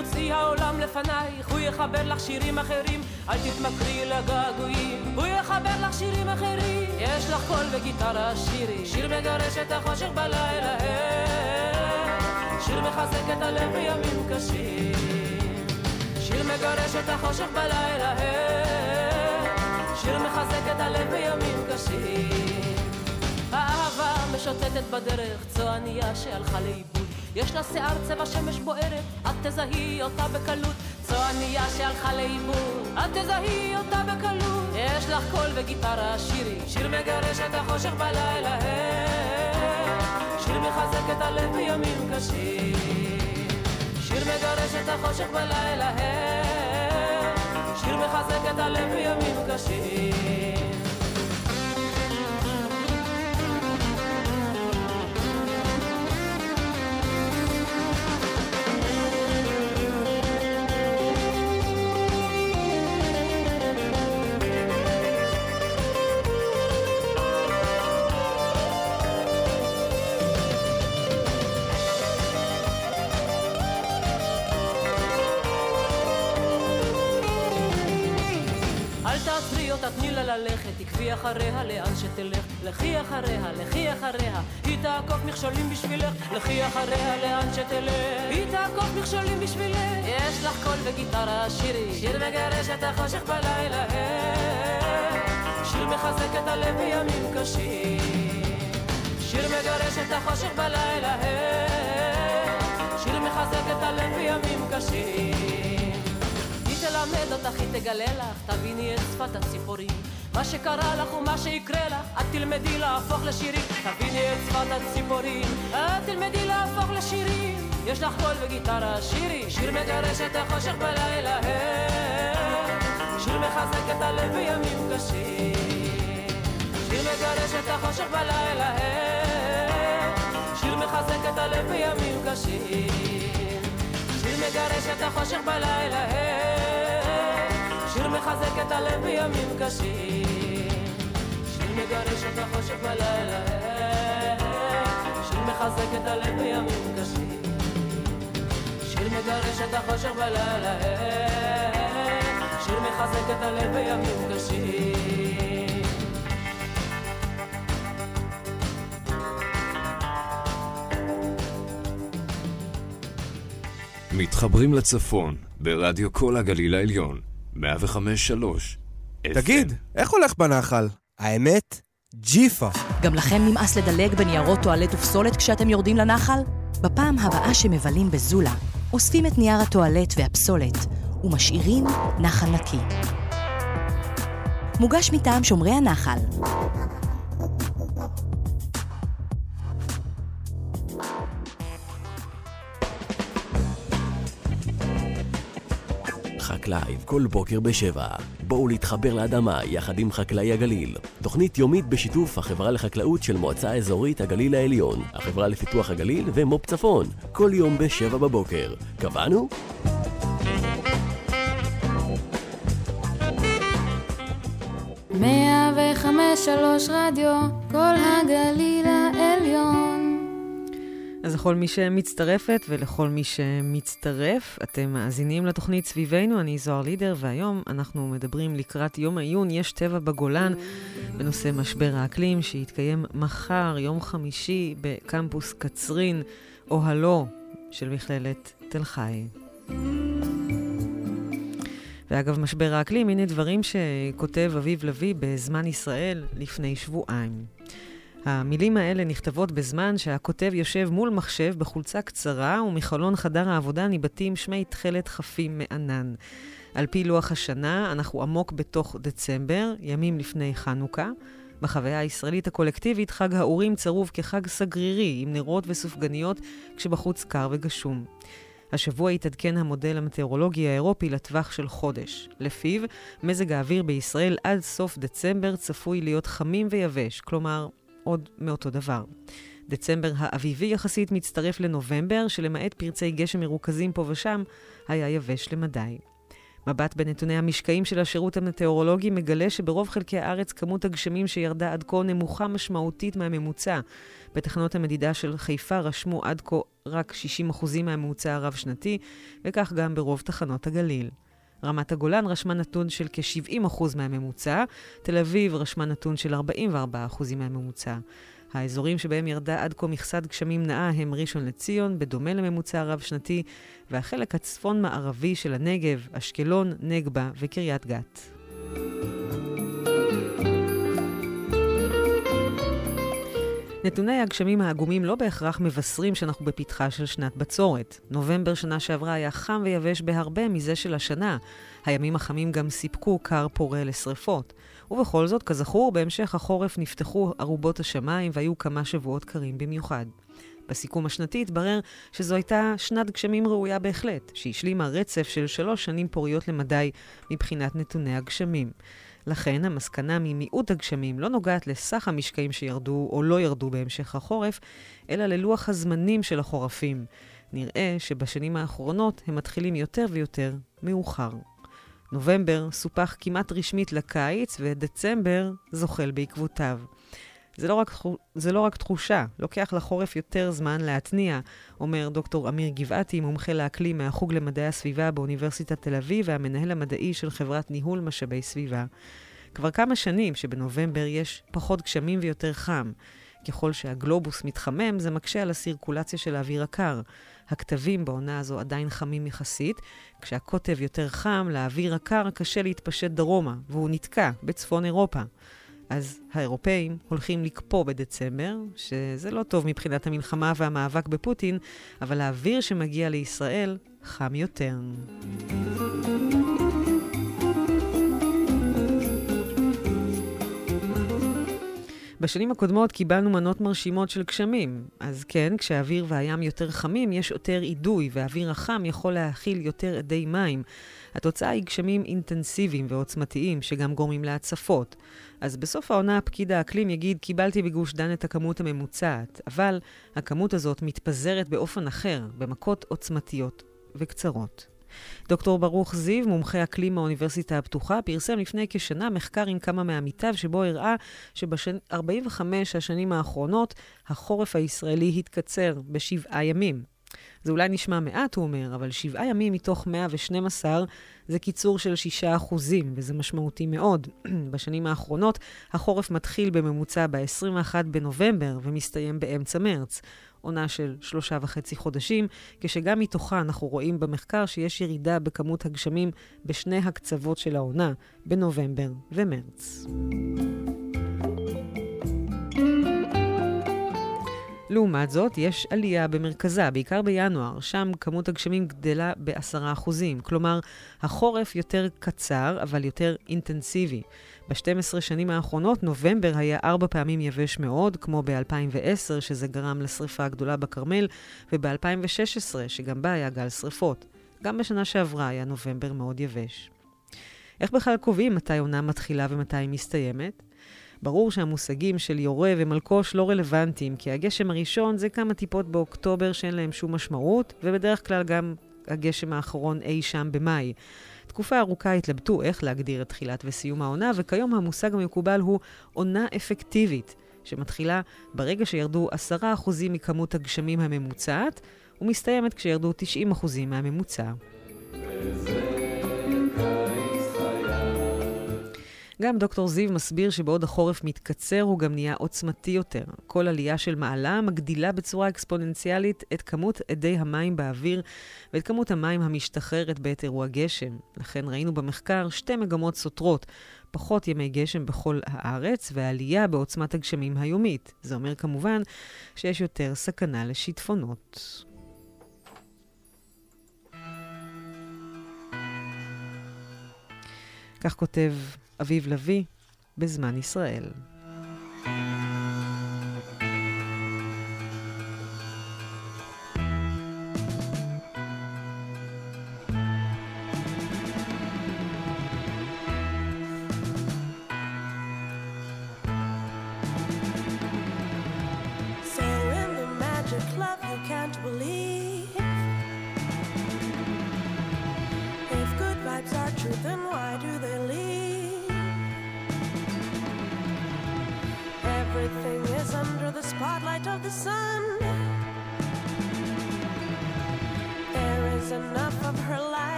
יוצאי העולם לפנייך, הוא יחבר לך שירים אחרים, אל תתמכרי לגעגועים. הוא יחבר לך שירים אחרים, יש לך קול וגיטרה שירי, שיר מגרש את החושך בלילה, שיר מחזק את הלב בימים קשים. שיר מגרש את החושך בלילה, שיר מחזק את הלב בימים קשים. האהבה משוטטת בדרך, צועניה שהלכה לאיבוד. יש לה שיער צבע שמש בוערת, את תזהי אותה בקלות. צועניה שהלכה לאיבוד, את תזהי אותה בקלות. יש לך קול וגיטרה שירי, שיר מגרש את החושך בלילה, שיר מחזק את הלב בימים קשים. שיר מגרש את החושך בלילה, שיר מחזק את הלב בימים קשים. אחריה לאן שתלך, לכי אחריה, לכי אחריה, היא תעקוף מכשולים בשבילך, לכי אחריה לאן שתלך, היא תעקוף מכשולים בשבילך, יש לך קול וגיטרה שירי, שיר מגרש את החושך בלילה, שיר מחזק את הלב בימים קשים, שיר מגרש את החושך בלילה, שיר מחזק את הלב בימים קשים. תלמד אותך, היא תגלה לך, תביני את שפת הציפורים. מה שקרה לך ומה שיקרה לך, את תלמדי להפוך לשירים. תביני את שפת הציפורים, את תלמדי להפוך לשירים. יש לך קול וגיטרה, שירי, שיר מגרש את החושך בלילה, שיר מחזק את הלב בימים קשים. שיר מגרש את החושך בלילה, שיר מחזק את הלב בימים קשים. שיר מגרש את החושך בלילה, שיר מחזק את הלב בימים קשים. שיר מגרש את החושך בלילה, שיר מחזק את הלב בימים קשים. שיר מגרש את החושך בלילה, שיר מחזק את הלב בימים קשים. מתחברים לצפון, ברדיו כל הגליל העליון, 105-3. תגיד, איך הולך בנחל? האמת, ג'יפה. גם לכם נמאס לדלג בניירות טואלט ופסולת כשאתם יורדים לנחל? בפעם הבאה שמבלים בזולה, אוספים את נייר הטואלט והפסולת ומשאירים נחל נקי. מוגש מטעם שומרי הנחל. חקלייב כל בוקר בשבע. בואו להתחבר לאדמה יחד עם חקלאי הגליל. תוכנית יומית בשיתוף החברה לחקלאות של מועצה אזורית הגליל העליון, החברה לפיתוח הגליל ומו"פ צפון. כל יום בשבע בבוקר. קבענו? מאה וחמש שלוש רדיו, כל הגליל העליון. אז לכל מי שמצטרפת ולכל מי שמצטרף, אתם מאזינים לתוכנית סביבנו, אני זוהר לידר, והיום אנחנו מדברים לקראת יום העיון, יש טבע בגולן, בנושא משבר האקלים, שיתקיים מחר, יום חמישי, בקמפוס קצרין, אוהלו של מכללת תל חי. ואגב, משבר האקלים, הנה דברים שכותב אביב לביא בזמן ישראל לפני שבועיים. המילים האלה נכתבות בזמן שהכותב יושב מול מחשב בחולצה קצרה, ומחלון חדר העבודה ניבטים שמי תכלת חפים מענן. על פי לוח השנה, אנחנו עמוק בתוך דצמבר, ימים לפני חנוכה. בחוויה הישראלית הקולקטיבית, חג האורים צרוב כחג סגרירי, עם נרות וסופגניות, כשבחוץ קר וגשום. השבוע התעדכן המודל המטאורולוגי האירופי לטווח של חודש. לפיו, מזג האוויר בישראל עד סוף דצמבר צפוי להיות חמים ויבש, כלומר, עוד מאותו דבר. דצמבר האביבי יחסית מצטרף לנובמבר, שלמעט פרצי גשם מרוכזים פה ושם, היה יבש למדי. מבט בנתוני המשקעים של השירות המטאורולוגי מגלה שברוב חלקי הארץ כמות הגשמים שירדה עד כה נמוכה משמעותית מהממוצע. בתחנות המדידה של חיפה רשמו עד כה רק 60% מהממוצע הרב-שנתי, וכך גם ברוב תחנות הגליל. רמת הגולן רשמה נתון של כ-70% מהממוצע, תל אביב רשמה נתון של 44% מהממוצע. האזורים שבהם ירדה עד כה מכסת גשמים נאה הם ראשון לציון, בדומה לממוצע הרב-שנתי, והחלק הצפון-מערבי של הנגב, אשקלון, נגבה וקריית גת. נתוני הגשמים העגומים לא בהכרח מבשרים שאנחנו בפתחה של שנת בצורת. נובמבר שנה שעברה היה חם ויבש בהרבה מזה של השנה. הימים החמים גם סיפקו קר פורה לשרפות. ובכל זאת, כזכור, בהמשך החורף נפתחו ארובות השמיים והיו כמה שבועות קרים במיוחד. בסיכום השנתי התברר שזו הייתה שנת גשמים ראויה בהחלט, שהשלימה רצף של שלוש שנים פוריות למדי מבחינת נתוני הגשמים. לכן המסקנה ממיעוט הגשמים לא נוגעת לסך המשקעים שירדו או לא ירדו בהמשך החורף, אלא ללוח הזמנים של החורפים. נראה שבשנים האחרונות הם מתחילים יותר ויותר מאוחר. נובמבר סופח כמעט רשמית לקיץ, ודצמבר זוחל בעקבותיו. זה לא, רק, זה לא רק תחושה, לוקח לחורף יותר זמן להתניע, אומר דוקטור אמיר גבעתי, מומחה לאקלים מהחוג למדעי הסביבה באוניברסיטת תל אביב והמנהל המדעי של חברת ניהול משאבי סביבה. כבר כמה שנים שבנובמבר יש פחות גשמים ויותר חם. ככל שהגלובוס מתחמם, זה מקשה על הסירקולציה של האוויר הקר. הכתבים בעונה הזו עדיין חמים יחסית, כשהקוטב יותר חם, לאוויר הקר קשה להתפשט דרומה, והוא נתקע בצפון אירופה. אז האירופאים הולכים לקפוא בדצמבר, שזה לא טוב מבחינת המלחמה והמאבק בפוטין, אבל האוויר שמגיע לישראל חם יותר. בשנים הקודמות קיבלנו מנות מרשימות של גשמים. אז כן, כשהאוויר והים יותר חמים, יש יותר אידוי, והאוויר החם יכול להכיל יותר אדי מים. התוצאה היא גשמים אינטנסיביים ועוצמתיים, שגם גורמים להצפות. אז בסוף העונה פקיד האקלים יגיד, קיבלתי בגוש דן את הכמות הממוצעת, אבל הכמות הזאת מתפזרת באופן אחר, במכות עוצמתיות וקצרות. דוקטור ברוך זיו, מומחה אקלים מהאוניברסיטה הפתוחה, פרסם לפני כשנה מחקר עם כמה מעמיתיו, שבו הראה שב-45 השנים האחרונות החורף הישראלי התקצר בשבעה ימים. זה אולי נשמע מעט, הוא אומר, אבל שבעה ימים מתוך 112 זה קיצור של 6 אחוזים, וזה משמעותי מאוד. [clears throat] בשנים האחרונות החורף מתחיל בממוצע ב-21 בנובמבר ומסתיים באמצע מרץ. עונה של שלושה וחצי חודשים, כשגם מתוכה אנחנו רואים במחקר שיש ירידה בכמות הגשמים בשני הקצוות של העונה, בנובמבר ומרץ. לעומת זאת, יש עלייה במרכזה, בעיקר בינואר, שם כמות הגשמים גדלה ב-10%, כלומר, החורף יותר קצר, אבל יותר אינטנסיבי. ב-12 שנים האחרונות, נובמבר היה ארבע פעמים יבש מאוד, כמו ב-2010, שזה גרם לשרפה הגדולה בכרמל, וב-2016, שגם בה היה גל שרפות. גם בשנה שעברה היה נובמבר מאוד יבש. איך בכלל קובעים מתי עונה מתחילה ומתי היא מסתיימת? ברור שהמושגים של יורה ומלקוש לא רלוונטיים, כי הגשם הראשון זה כמה טיפות באוקטובר שאין להם שום משמעות, ובדרך כלל גם הגשם האחרון אי שם במאי. תקופה ארוכה התלבטו איך להגדיר את תחילת וסיום העונה, וכיום המושג המקובל הוא עונה אפקטיבית, שמתחילה ברגע שירדו 10% מכמות הגשמים הממוצעת, ומסתיימת כשירדו 90% מהממוצע. וזה... גם דוקטור זיו מסביר שבעוד החורף מתקצר, הוא גם נהיה עוצמתי יותר. כל עלייה של מעלה מגדילה בצורה אקספוננציאלית את כמות אדי המים באוויר ואת כמות המים המשתחררת בעת אירוע גשם. לכן ראינו במחקר שתי מגמות סותרות. פחות ימי גשם בכל הארץ, ועלייה בעוצמת הגשמים היומית. זה אומר כמובן שיש יותר סכנה לשיטפונות. כך כותב אביב לביא, בזמן ישראל.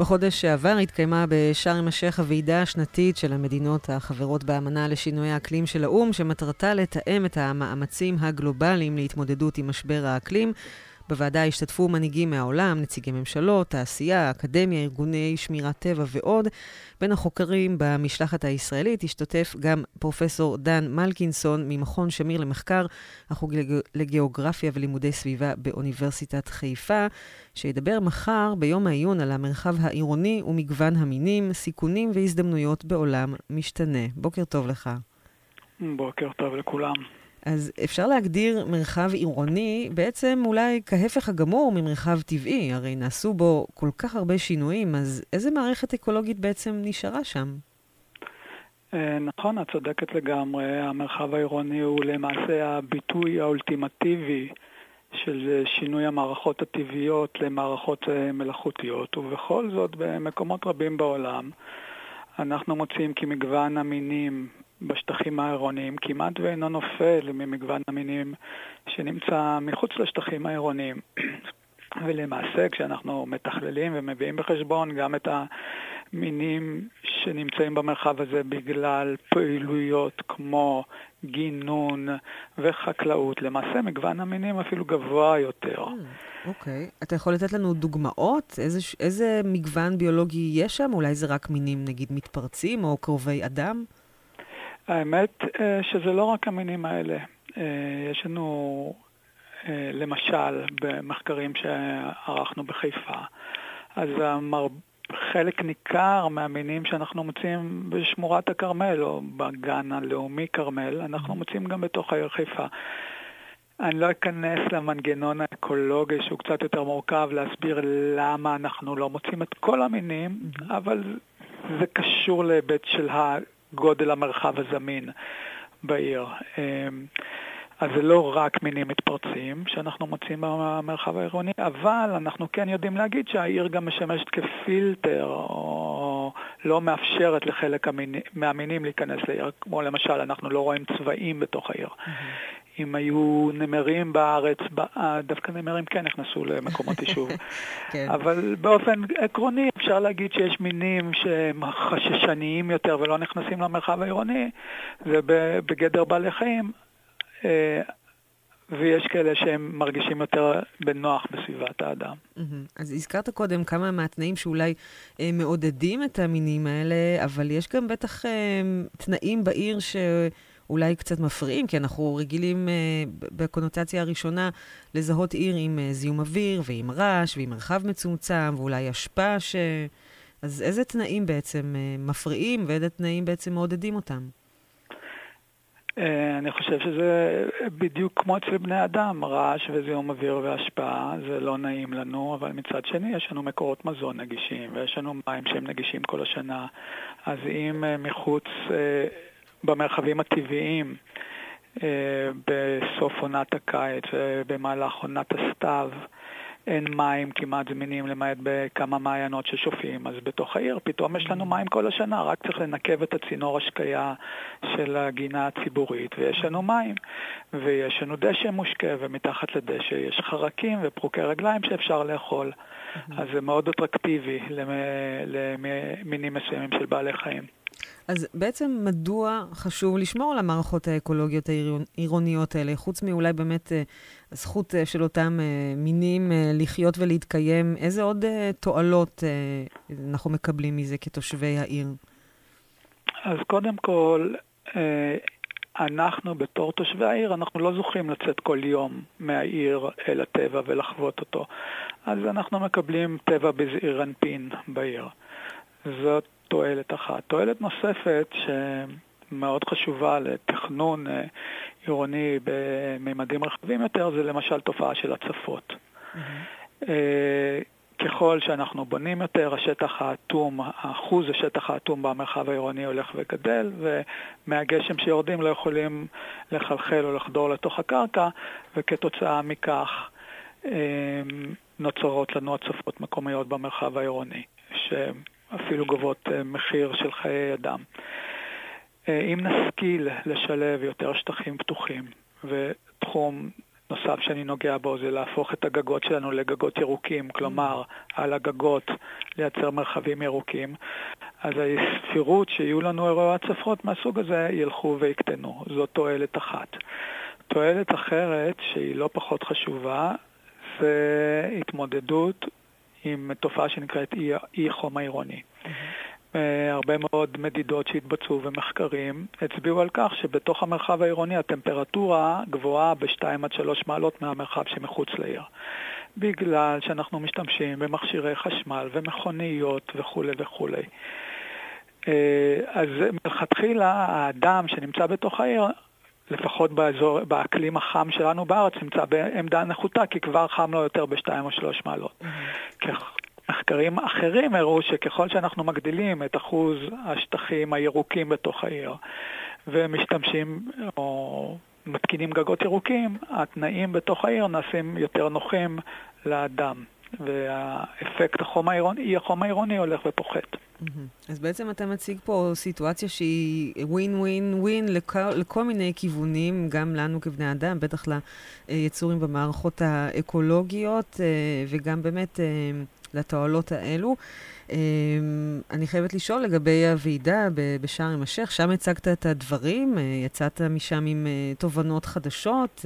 בחודש שעבר התקיימה בשארם א-שייח הוועידה השנתית של המדינות החברות באמנה לשינוי האקלים של האו"ם, שמטרתה לתאם את המאמצים הגלובליים להתמודדות עם משבר האקלים. בוועדה השתתפו מנהיגים מהעולם, נציגי ממשלות, תעשייה, אקדמיה, ארגוני שמירת טבע ועוד. בין החוקרים במשלחת הישראלית השתתף גם פרופסור דן מלקינסון ממכון שמיר למחקר, החוג לגיאוגרפיה ולימודי סביבה באוניברסיטת חיפה, שידבר מחר ביום העיון על המרחב העירוני ומגוון המינים, סיכונים והזדמנויות בעולם משתנה. בוקר טוב לך. בוקר טוב לכולם. אז אפשר להגדיר מרחב עירוני בעצם אולי כהפך הגמור ממרחב טבעי, הרי נעשו בו כל כך הרבה שינויים, אז איזה מערכת אקולוגית בעצם נשארה שם? אה, נכון, את צודקת לגמרי. המרחב העירוני הוא למעשה הביטוי האולטימטיבי של שינוי המערכות הטבעיות למערכות אה, מלאכותיות, ובכל זאת במקומות רבים בעולם אנחנו מוצאים כי מגוון המינים בשטחים העירוניים כמעט ואינו נופל ממגוון המינים שנמצא מחוץ לשטחים העירוניים. [clears throat] ולמעשה כשאנחנו מתכללים ומביאים בחשבון גם את המינים שנמצאים במרחב הזה בגלל פעילויות כמו גינון וחקלאות, למעשה מגוון המינים אפילו גבוה יותר. Mm, אוקיי. Okay. אתה יכול לתת לנו דוגמאות? איזה, איזה מגוון ביולוגי יש שם? אולי זה רק מינים נגיד מתפרצים או קרובי אדם? האמת אה, שזה לא רק המינים האלה. אה, יש לנו אה, למשל במחקרים שערכנו בחיפה, אז המר... חלק ניכר מהמינים שאנחנו מוצאים בשמורת הכרמל או בגן הלאומי כרמל, אנחנו מוצאים גם בתוך העיר חיפה. אני לא אכנס למנגנון האקולוגי שהוא קצת יותר מורכב להסביר למה אנחנו לא מוצאים את כל המינים, אבל זה קשור להיבט של גודל המרחב הזמין בעיר. אז זה לא רק מינים מתפרצים שאנחנו מוצאים במרחב העירוני, אבל אנחנו כן יודעים להגיד שהעיר גם משמשת כפילטר, או לא מאפשרת לחלק המיני, מהמינים להיכנס לעיר, כמו למשל, אנחנו לא רואים צבעים בתוך העיר. Mm-hmm. אם היו נמרים בארץ, דווקא נמרים כן נכנסו למקומות יישוב. [laughs] כן. אבל באופן עקרוני אפשר להגיד שיש מינים שהם חששניים יותר ולא נכנסים למרחב העירוני, זה בגדר בעלי חיים. אה, ויש כאלה שהם מרגישים יותר בנוח בסביבת האדם. אז הזכרת קודם כמה מהתנאים שאולי אה, מעודדים את המינים האלה, אבל יש גם בטח אה, תנאים בעיר ש... אולי קצת מפריעים, כי אנחנו רגילים אה, בקונוטציה הראשונה לזהות עיר עם אה, זיהום אוויר ועם רעש ועם מרחב מצומצם ואולי אשפה ש... אז איזה תנאים בעצם אה, מפריעים ואיזה תנאים בעצם מעודדים אותם? אה, אני חושב שזה בדיוק כמו אצל בני אדם, רעש וזיהום אוויר והשפעה, זה לא נעים לנו, אבל מצד שני יש לנו מקורות מזון נגישים, ויש לנו מים שהם נגישים כל השנה. אז אם אה, מחוץ אה, במרחבים הטבעיים בסוף עונת הקיץ ובמהלך עונת הסתיו. אין מים כמעט זמינים למעט בכמה מעיינות ששופעים, אז בתוך העיר פתאום יש לנו מים כל השנה, רק צריך לנקב את הצינור השקייה של הגינה הציבורית, ויש לנו מים, ויש לנו דשא מושקה, ומתחת לדשא יש חרקים ופרוקי רגליים שאפשר לאכול. אז זה מאוד אטרקטיבי למינים מסוימים של בעלי חיים. אז בעצם מדוע חשוב לשמור על המערכות האקולוגיות העירוניות האלה, חוץ מאולי באמת אה, הזכות אה, של אותם אה, מינים לחיות ולהתקיים, איזה עוד תועלות אנחנו מקבלים מזה כתושבי העיר? אז קודם כל, אנחנו בתור תושבי העיר, אנחנו לא זוכים לצאת כל יום מהעיר אל הטבע ולחוות אותו. אז אנחנו מקבלים טבע בזעיר אנפין בעיר. זאת תועלת אחת. תועלת נוספת שמאוד חשובה לתכנון אה, עירוני בממדים רחבים יותר, זה למשל תופעה של הצפות. Mm-hmm. ככל שאנחנו בונים יותר, השטח האטום, אחוז השטח האטום במרחב העירוני הולך וגדל, ומהגשם שיורדים לא יכולים לחלחל או לחדור לתוך הקרקע, וכתוצאה מכך אה, נוצרות לנו הצפות מקומיות במרחב העירוני, אפילו גובות אה, מחיר של חיי אדם. אה, אם נשכיל לשלב יותר שטחים פתוחים, ותחום נוסף שאני נוגע בו זה להפוך את הגגות שלנו לגגות ירוקים, כלומר, על הגגות לייצר מרחבים ירוקים, אז הספירות שיהיו לנו אירועי הצפות מהסוג הזה ילכו ויקטנו. זו תועלת אחת. תועלת אחרת, שהיא לא פחות חשובה, זה התמודדות עם תופעה שנקראת אי, חום העירוני. Mm-hmm. הרבה מאוד מדידות שהתבצעו ומחקרים הצביעו על כך שבתוך המרחב העירוני הטמפרטורה גבוהה ב-2 עד 3 מעלות מהמרחב שמחוץ לעיר. בגלל שאנחנו משתמשים במכשירי חשמל ומכוניות וכולי וכולי. אה, אז מלכתחילה האדם שנמצא בתוך העיר לפחות באזור, באקלים החם שלנו בארץ, נמצא בעמדה נחותה, כי כבר חם לו יותר בשתיים או שלוש מעלות. Mm-hmm. מחקרים אחרים הראו שככל שאנחנו מגדילים את אחוז השטחים הירוקים בתוך העיר, ומשתמשים או מתקינים גגות ירוקים, התנאים בתוך העיר נעשים יותר נוחים לאדם. והאפקט החום העירוני, החום העירוני הולך ופוחת. אז בעצם אתה מציג פה סיטואציה שהיא ווין ווין ווין לכל מיני כיוונים, גם לנו כבני אדם, בטח ליצורים במערכות האקולוגיות, אה, וגם באמת אה, לתועלות האלו. אה, אני חייבת לשאול לגבי הוועידה בשארם א-שייח, שם הצגת את הדברים, יצאת משם עם תובנות חדשות,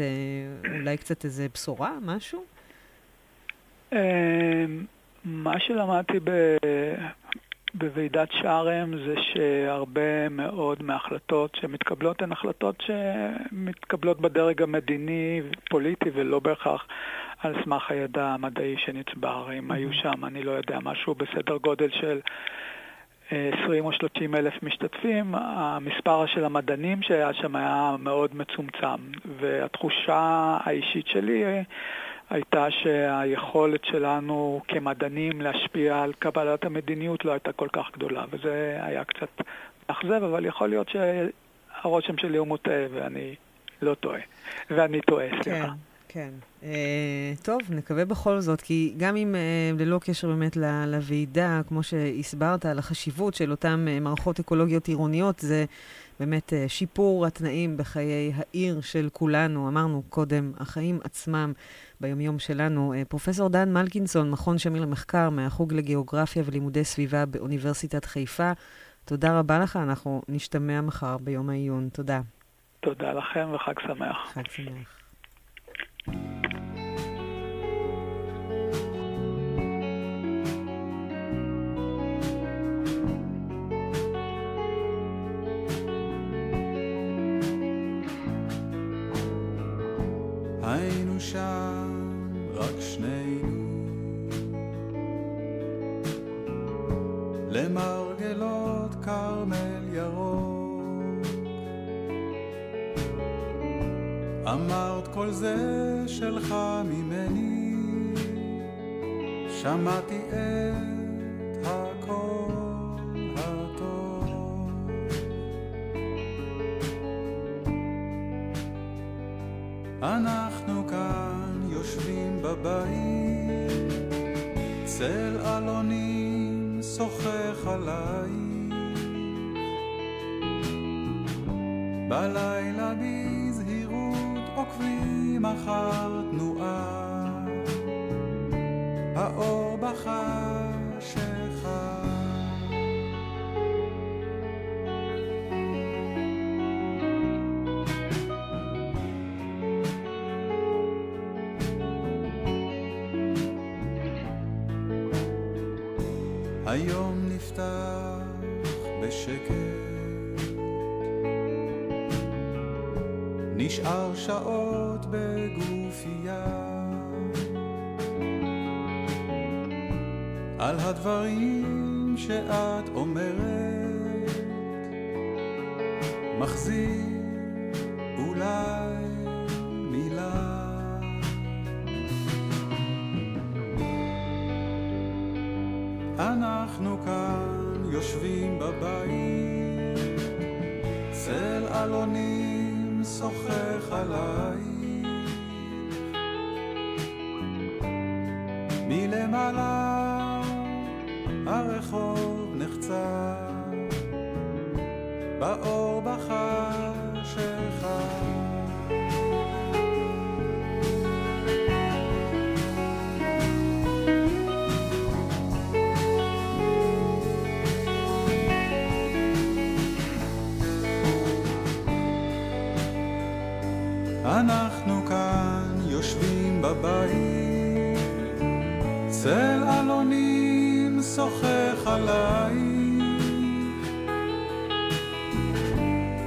אולי קצת איזה בשורה, משהו? מה שלמדתי בוועידת שארם זה שהרבה מאוד מההחלטות שמתקבלות הן החלטות שמתקבלות בדרג המדיני, פוליטי, ולא בהכרח על סמך הידע המדעי שנצבר. אם היו mm-hmm. שם, אני לא יודע, משהו בסדר גודל של 20 או 30 אלף משתתפים, המספר של המדענים שהיה שם היה מאוד מצומצם, והתחושה האישית שלי הייתה שהיכולת שלנו כמדענים להשפיע על קבלת המדיניות לא הייתה כל כך גדולה, וזה היה קצת מאכזב, אבל יכול להיות שהרושם שלי הוא מוטעה ואני לא טועה. ואני טועה, סליחה. כן. כן. Uh, טוב, נקווה בכל זאת, כי גם אם uh, ללא קשר באמת לוועידה, כמו שהסברת, על החשיבות של אותן uh, מערכות אקולוגיות עירוניות, זה באמת uh, שיפור התנאים בחיי העיר של כולנו. אמרנו קודם, החיים עצמם ביומיום שלנו. Uh, פרופסור דן מלקינסון, מכון שמיר למחקר מהחוג לגיאוגרפיה ולימודי סביבה באוניברסיטת חיפה, תודה רבה לך, אנחנו נשתמע מחר ביום העיון. תודה. תודה לכם וחג שמח. חג שמח. היינו שם רק שנינו. למרגלות כרמל ירוק. אמרת כל זה שלך ממני. שמעתי את Oh.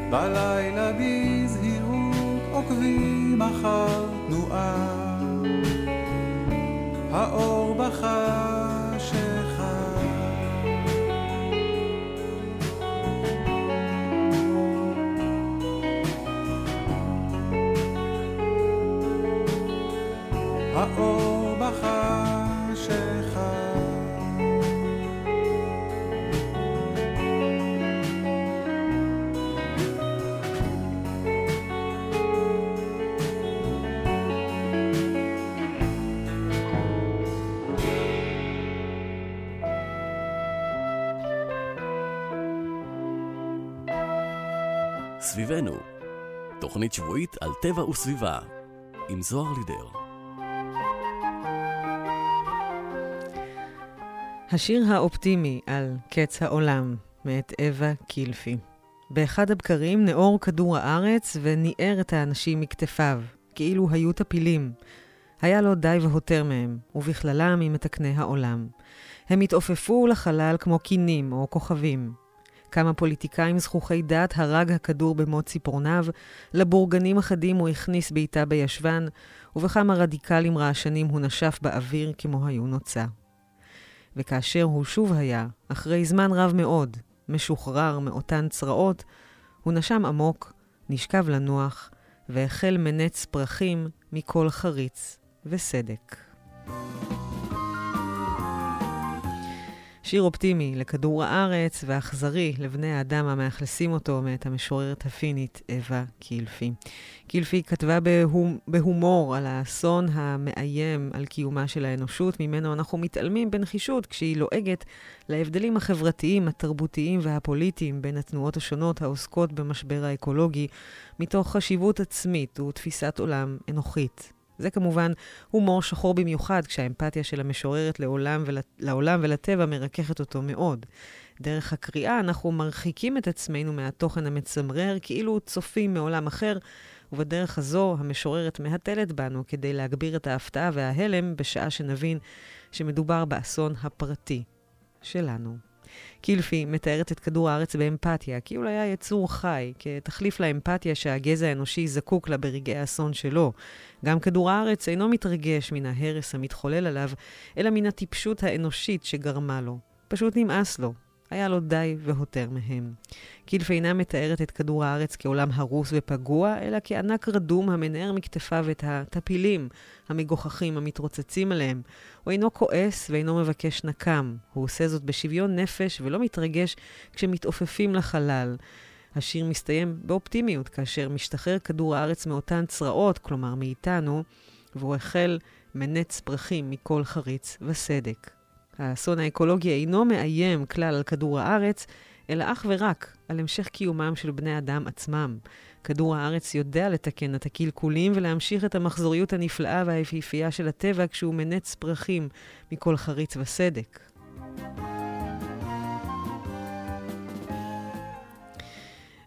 בלילה בזהירות עוקבים אחר תנועה, האור תוכנית שבועית על טבע וסביבה, עם זוהר לידר. השיר האופטימי על קץ העולם, מאת אווה קילפי. באחד הבקרים נאור כדור הארץ וניער את האנשים מכתפיו, כאילו היו טפילים. היה לו די והותר מהם, ובכללם ממתקני העולם. הם התעופפו לחלל כמו קינים או כוכבים. כמה פוליטיקאים זכוכי דת הרג הכדור במות ציפורניו, לבורגנים אחדים הוא הכניס בעיטה בישבן, ובכמה רדיקלים רעשנים הוא נשף באוויר כמו היו נוצה. וכאשר הוא שוב היה, אחרי זמן רב מאוד, משוחרר מאותן צרעות, הוא נשם עמוק, נשכב לנוח, והחל מנץ פרחים מכל חריץ וסדק. שיר אופטימי לכדור הארץ ואכזרי לבני האדם המאכלסים אותו מאת המשוררת הפינית אווה קילפי. קילפי כתבה בהומ... בהומור על האסון המאיים על קיומה של האנושות, ממנו אנחנו מתעלמים בנחישות כשהיא לועגת להבדלים החברתיים, התרבותיים והפוליטיים בין התנועות השונות העוסקות במשבר האקולוגי, מתוך חשיבות עצמית ותפיסת עולם אנוכית. זה כמובן הומור שחור במיוחד, כשהאמפתיה של המשוררת לעולם, ול... לעולם ולטבע מרככת אותו מאוד. דרך הקריאה אנחנו מרחיקים את עצמנו מהתוכן המצמרר, כאילו צופים מעולם אחר, ובדרך הזו המשוררת מהתלת בנו כדי להגביר את ההפתעה וההלם בשעה שנבין שמדובר באסון הפרטי שלנו. קילפי מתארת את כדור הארץ באמפתיה, כי הוא היה יצור חי, כתחליף לאמפתיה שהגזע האנושי זקוק לה ברגעי האסון שלו. גם כדור הארץ אינו מתרגש מן ההרס המתחולל עליו, אלא מן הטיפשות האנושית שגרמה לו. פשוט נמאס לו, היה לו די והותר מהם. קילף אינה מתארת את כדור הארץ כעולם הרוס ופגוע, אלא כענק רדום המנער מכתפיו את הטפילים המגוחכים המתרוצצים עליהם. הוא אינו כועס ואינו מבקש נקם. הוא עושה זאת בשוויון נפש ולא מתרגש כשמתעופפים לחלל. השיר מסתיים באופטימיות כאשר משתחרר כדור הארץ מאותן צרעות, כלומר מאיתנו, והוא החל מנץ פרחים מכל חריץ וסדק. האסון האקולוגי אינו מאיים כלל על כדור הארץ, אלא אך ורק על המשך קיומם של בני אדם עצמם. כדור הארץ יודע לתקן את הקלקולים ולהמשיך את המחזוריות הנפלאה והיפיפייה של הטבע כשהוא מנץ פרחים מכל חריץ וסדק.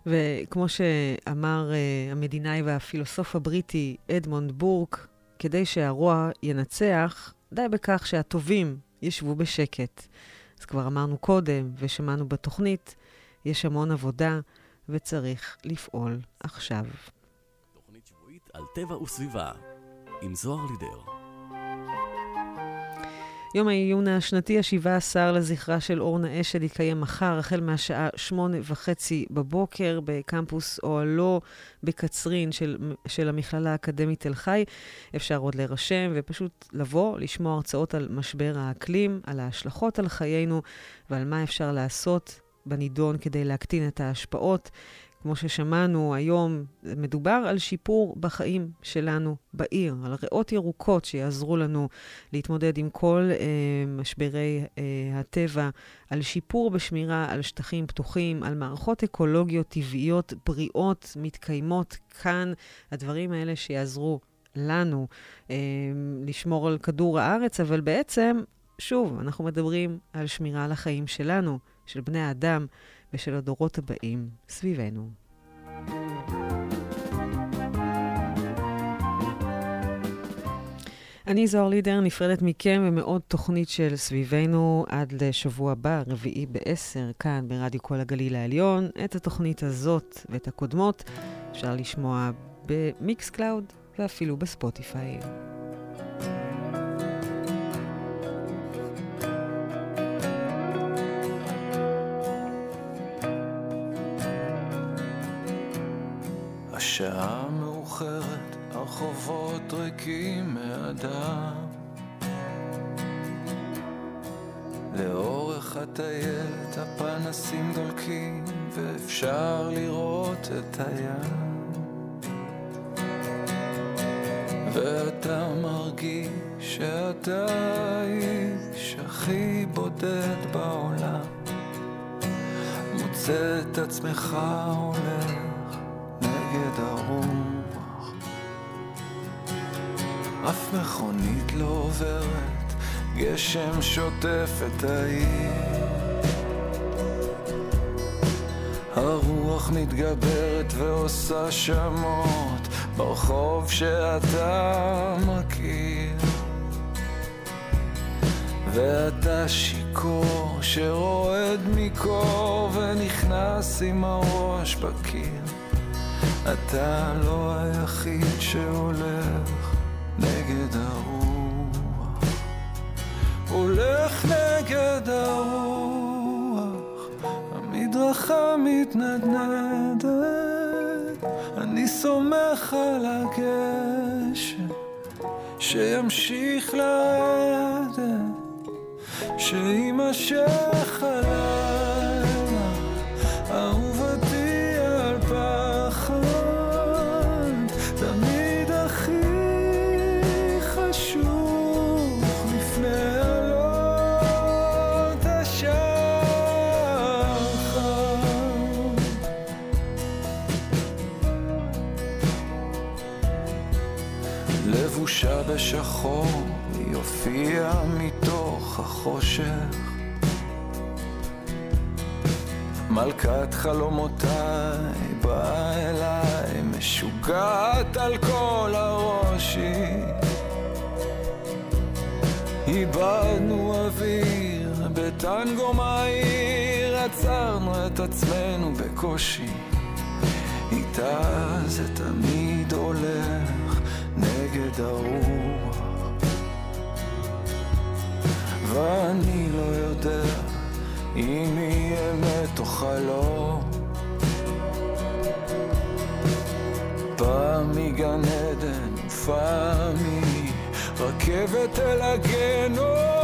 וכמו שאמר uh, המדינאי והפילוסוף הבריטי אדמונד בורק, כדי שהרוע ינצח, די בכך שהטובים ישבו בשקט. אז כבר אמרנו קודם ושמענו בתוכנית, יש המון עבודה וצריך לפעול עכשיו. תוכנית שבועית על טבע וסביבה, עם זוהר לידר. יום העיון השנתי ה-17 לזכרה של אורנה אשל יתקיים מחר, החל מהשעה שמונה וחצי בבוקר בקמפוס אוהלו בקצרין של, של המכללה האקדמית תל חי. אפשר עוד להירשם ופשוט לבוא, לשמוע הרצאות על משבר האקלים, על ההשלכות על חיינו ועל מה אפשר לעשות בנידון כדי להקטין את ההשפעות. כמו ששמענו היום, מדובר על שיפור בחיים שלנו בעיר, על ריאות ירוקות שיעזרו לנו להתמודד עם כל אה, משברי אה, הטבע, על שיפור בשמירה על שטחים פתוחים, על מערכות אקולוגיות טבעיות בריאות מתקיימות כאן, הדברים האלה שיעזרו לנו אה, לשמור על כדור הארץ, אבל בעצם, שוב, אנחנו מדברים על שמירה על החיים שלנו, של בני האדם. ושל הדורות הבאים סביבנו. אני זוהר לידר, נפרדת מכם ומעוד תוכנית של סביבנו עד לשבוע הבא, רביעי בעשר, כאן ברדיו כל הגליל העליון. את התוכנית הזאת ואת הקודמות אפשר לשמוע ב Mixcloud ואפילו בספוטיפיי. השעה מאוחרת, הרחובות ריקים מאדם. לאורך הטיילת הפנסים דולקים, ואפשר לראות את הים. ואתה מרגיש שאתה האיש הכי בודד בעולם. מוצא את עצמך הולך הרוח. אף מכונית לא עוברת, גשם שוטף את העיר. הרוח מתגברת ועושה שמות ברחוב שאתה מכיר. ואתה שיכור שרועד מקור ונכנס עם הראש בקיר. אתה לא היחיד שהולך נגד הרוח, הולך נגד הרוח, המדרכה מתנדנדת, אני סומך על הגשם שימשיך לרדת. שיימשך הלילה, היא הופיעה מתוך החושך. מלכת חלומותיי באה אליי, משוגעת על כל הראש היא. איבדנו אוויר בטנגו מהיר, עצרנו את עצמנו בקושי. איתה זה תמיד הולך נגד הרוח. ואני לא יודע אם היא אמת או חלום. פעם מגן עדן ופעם היא רכבת אל הגיהנום.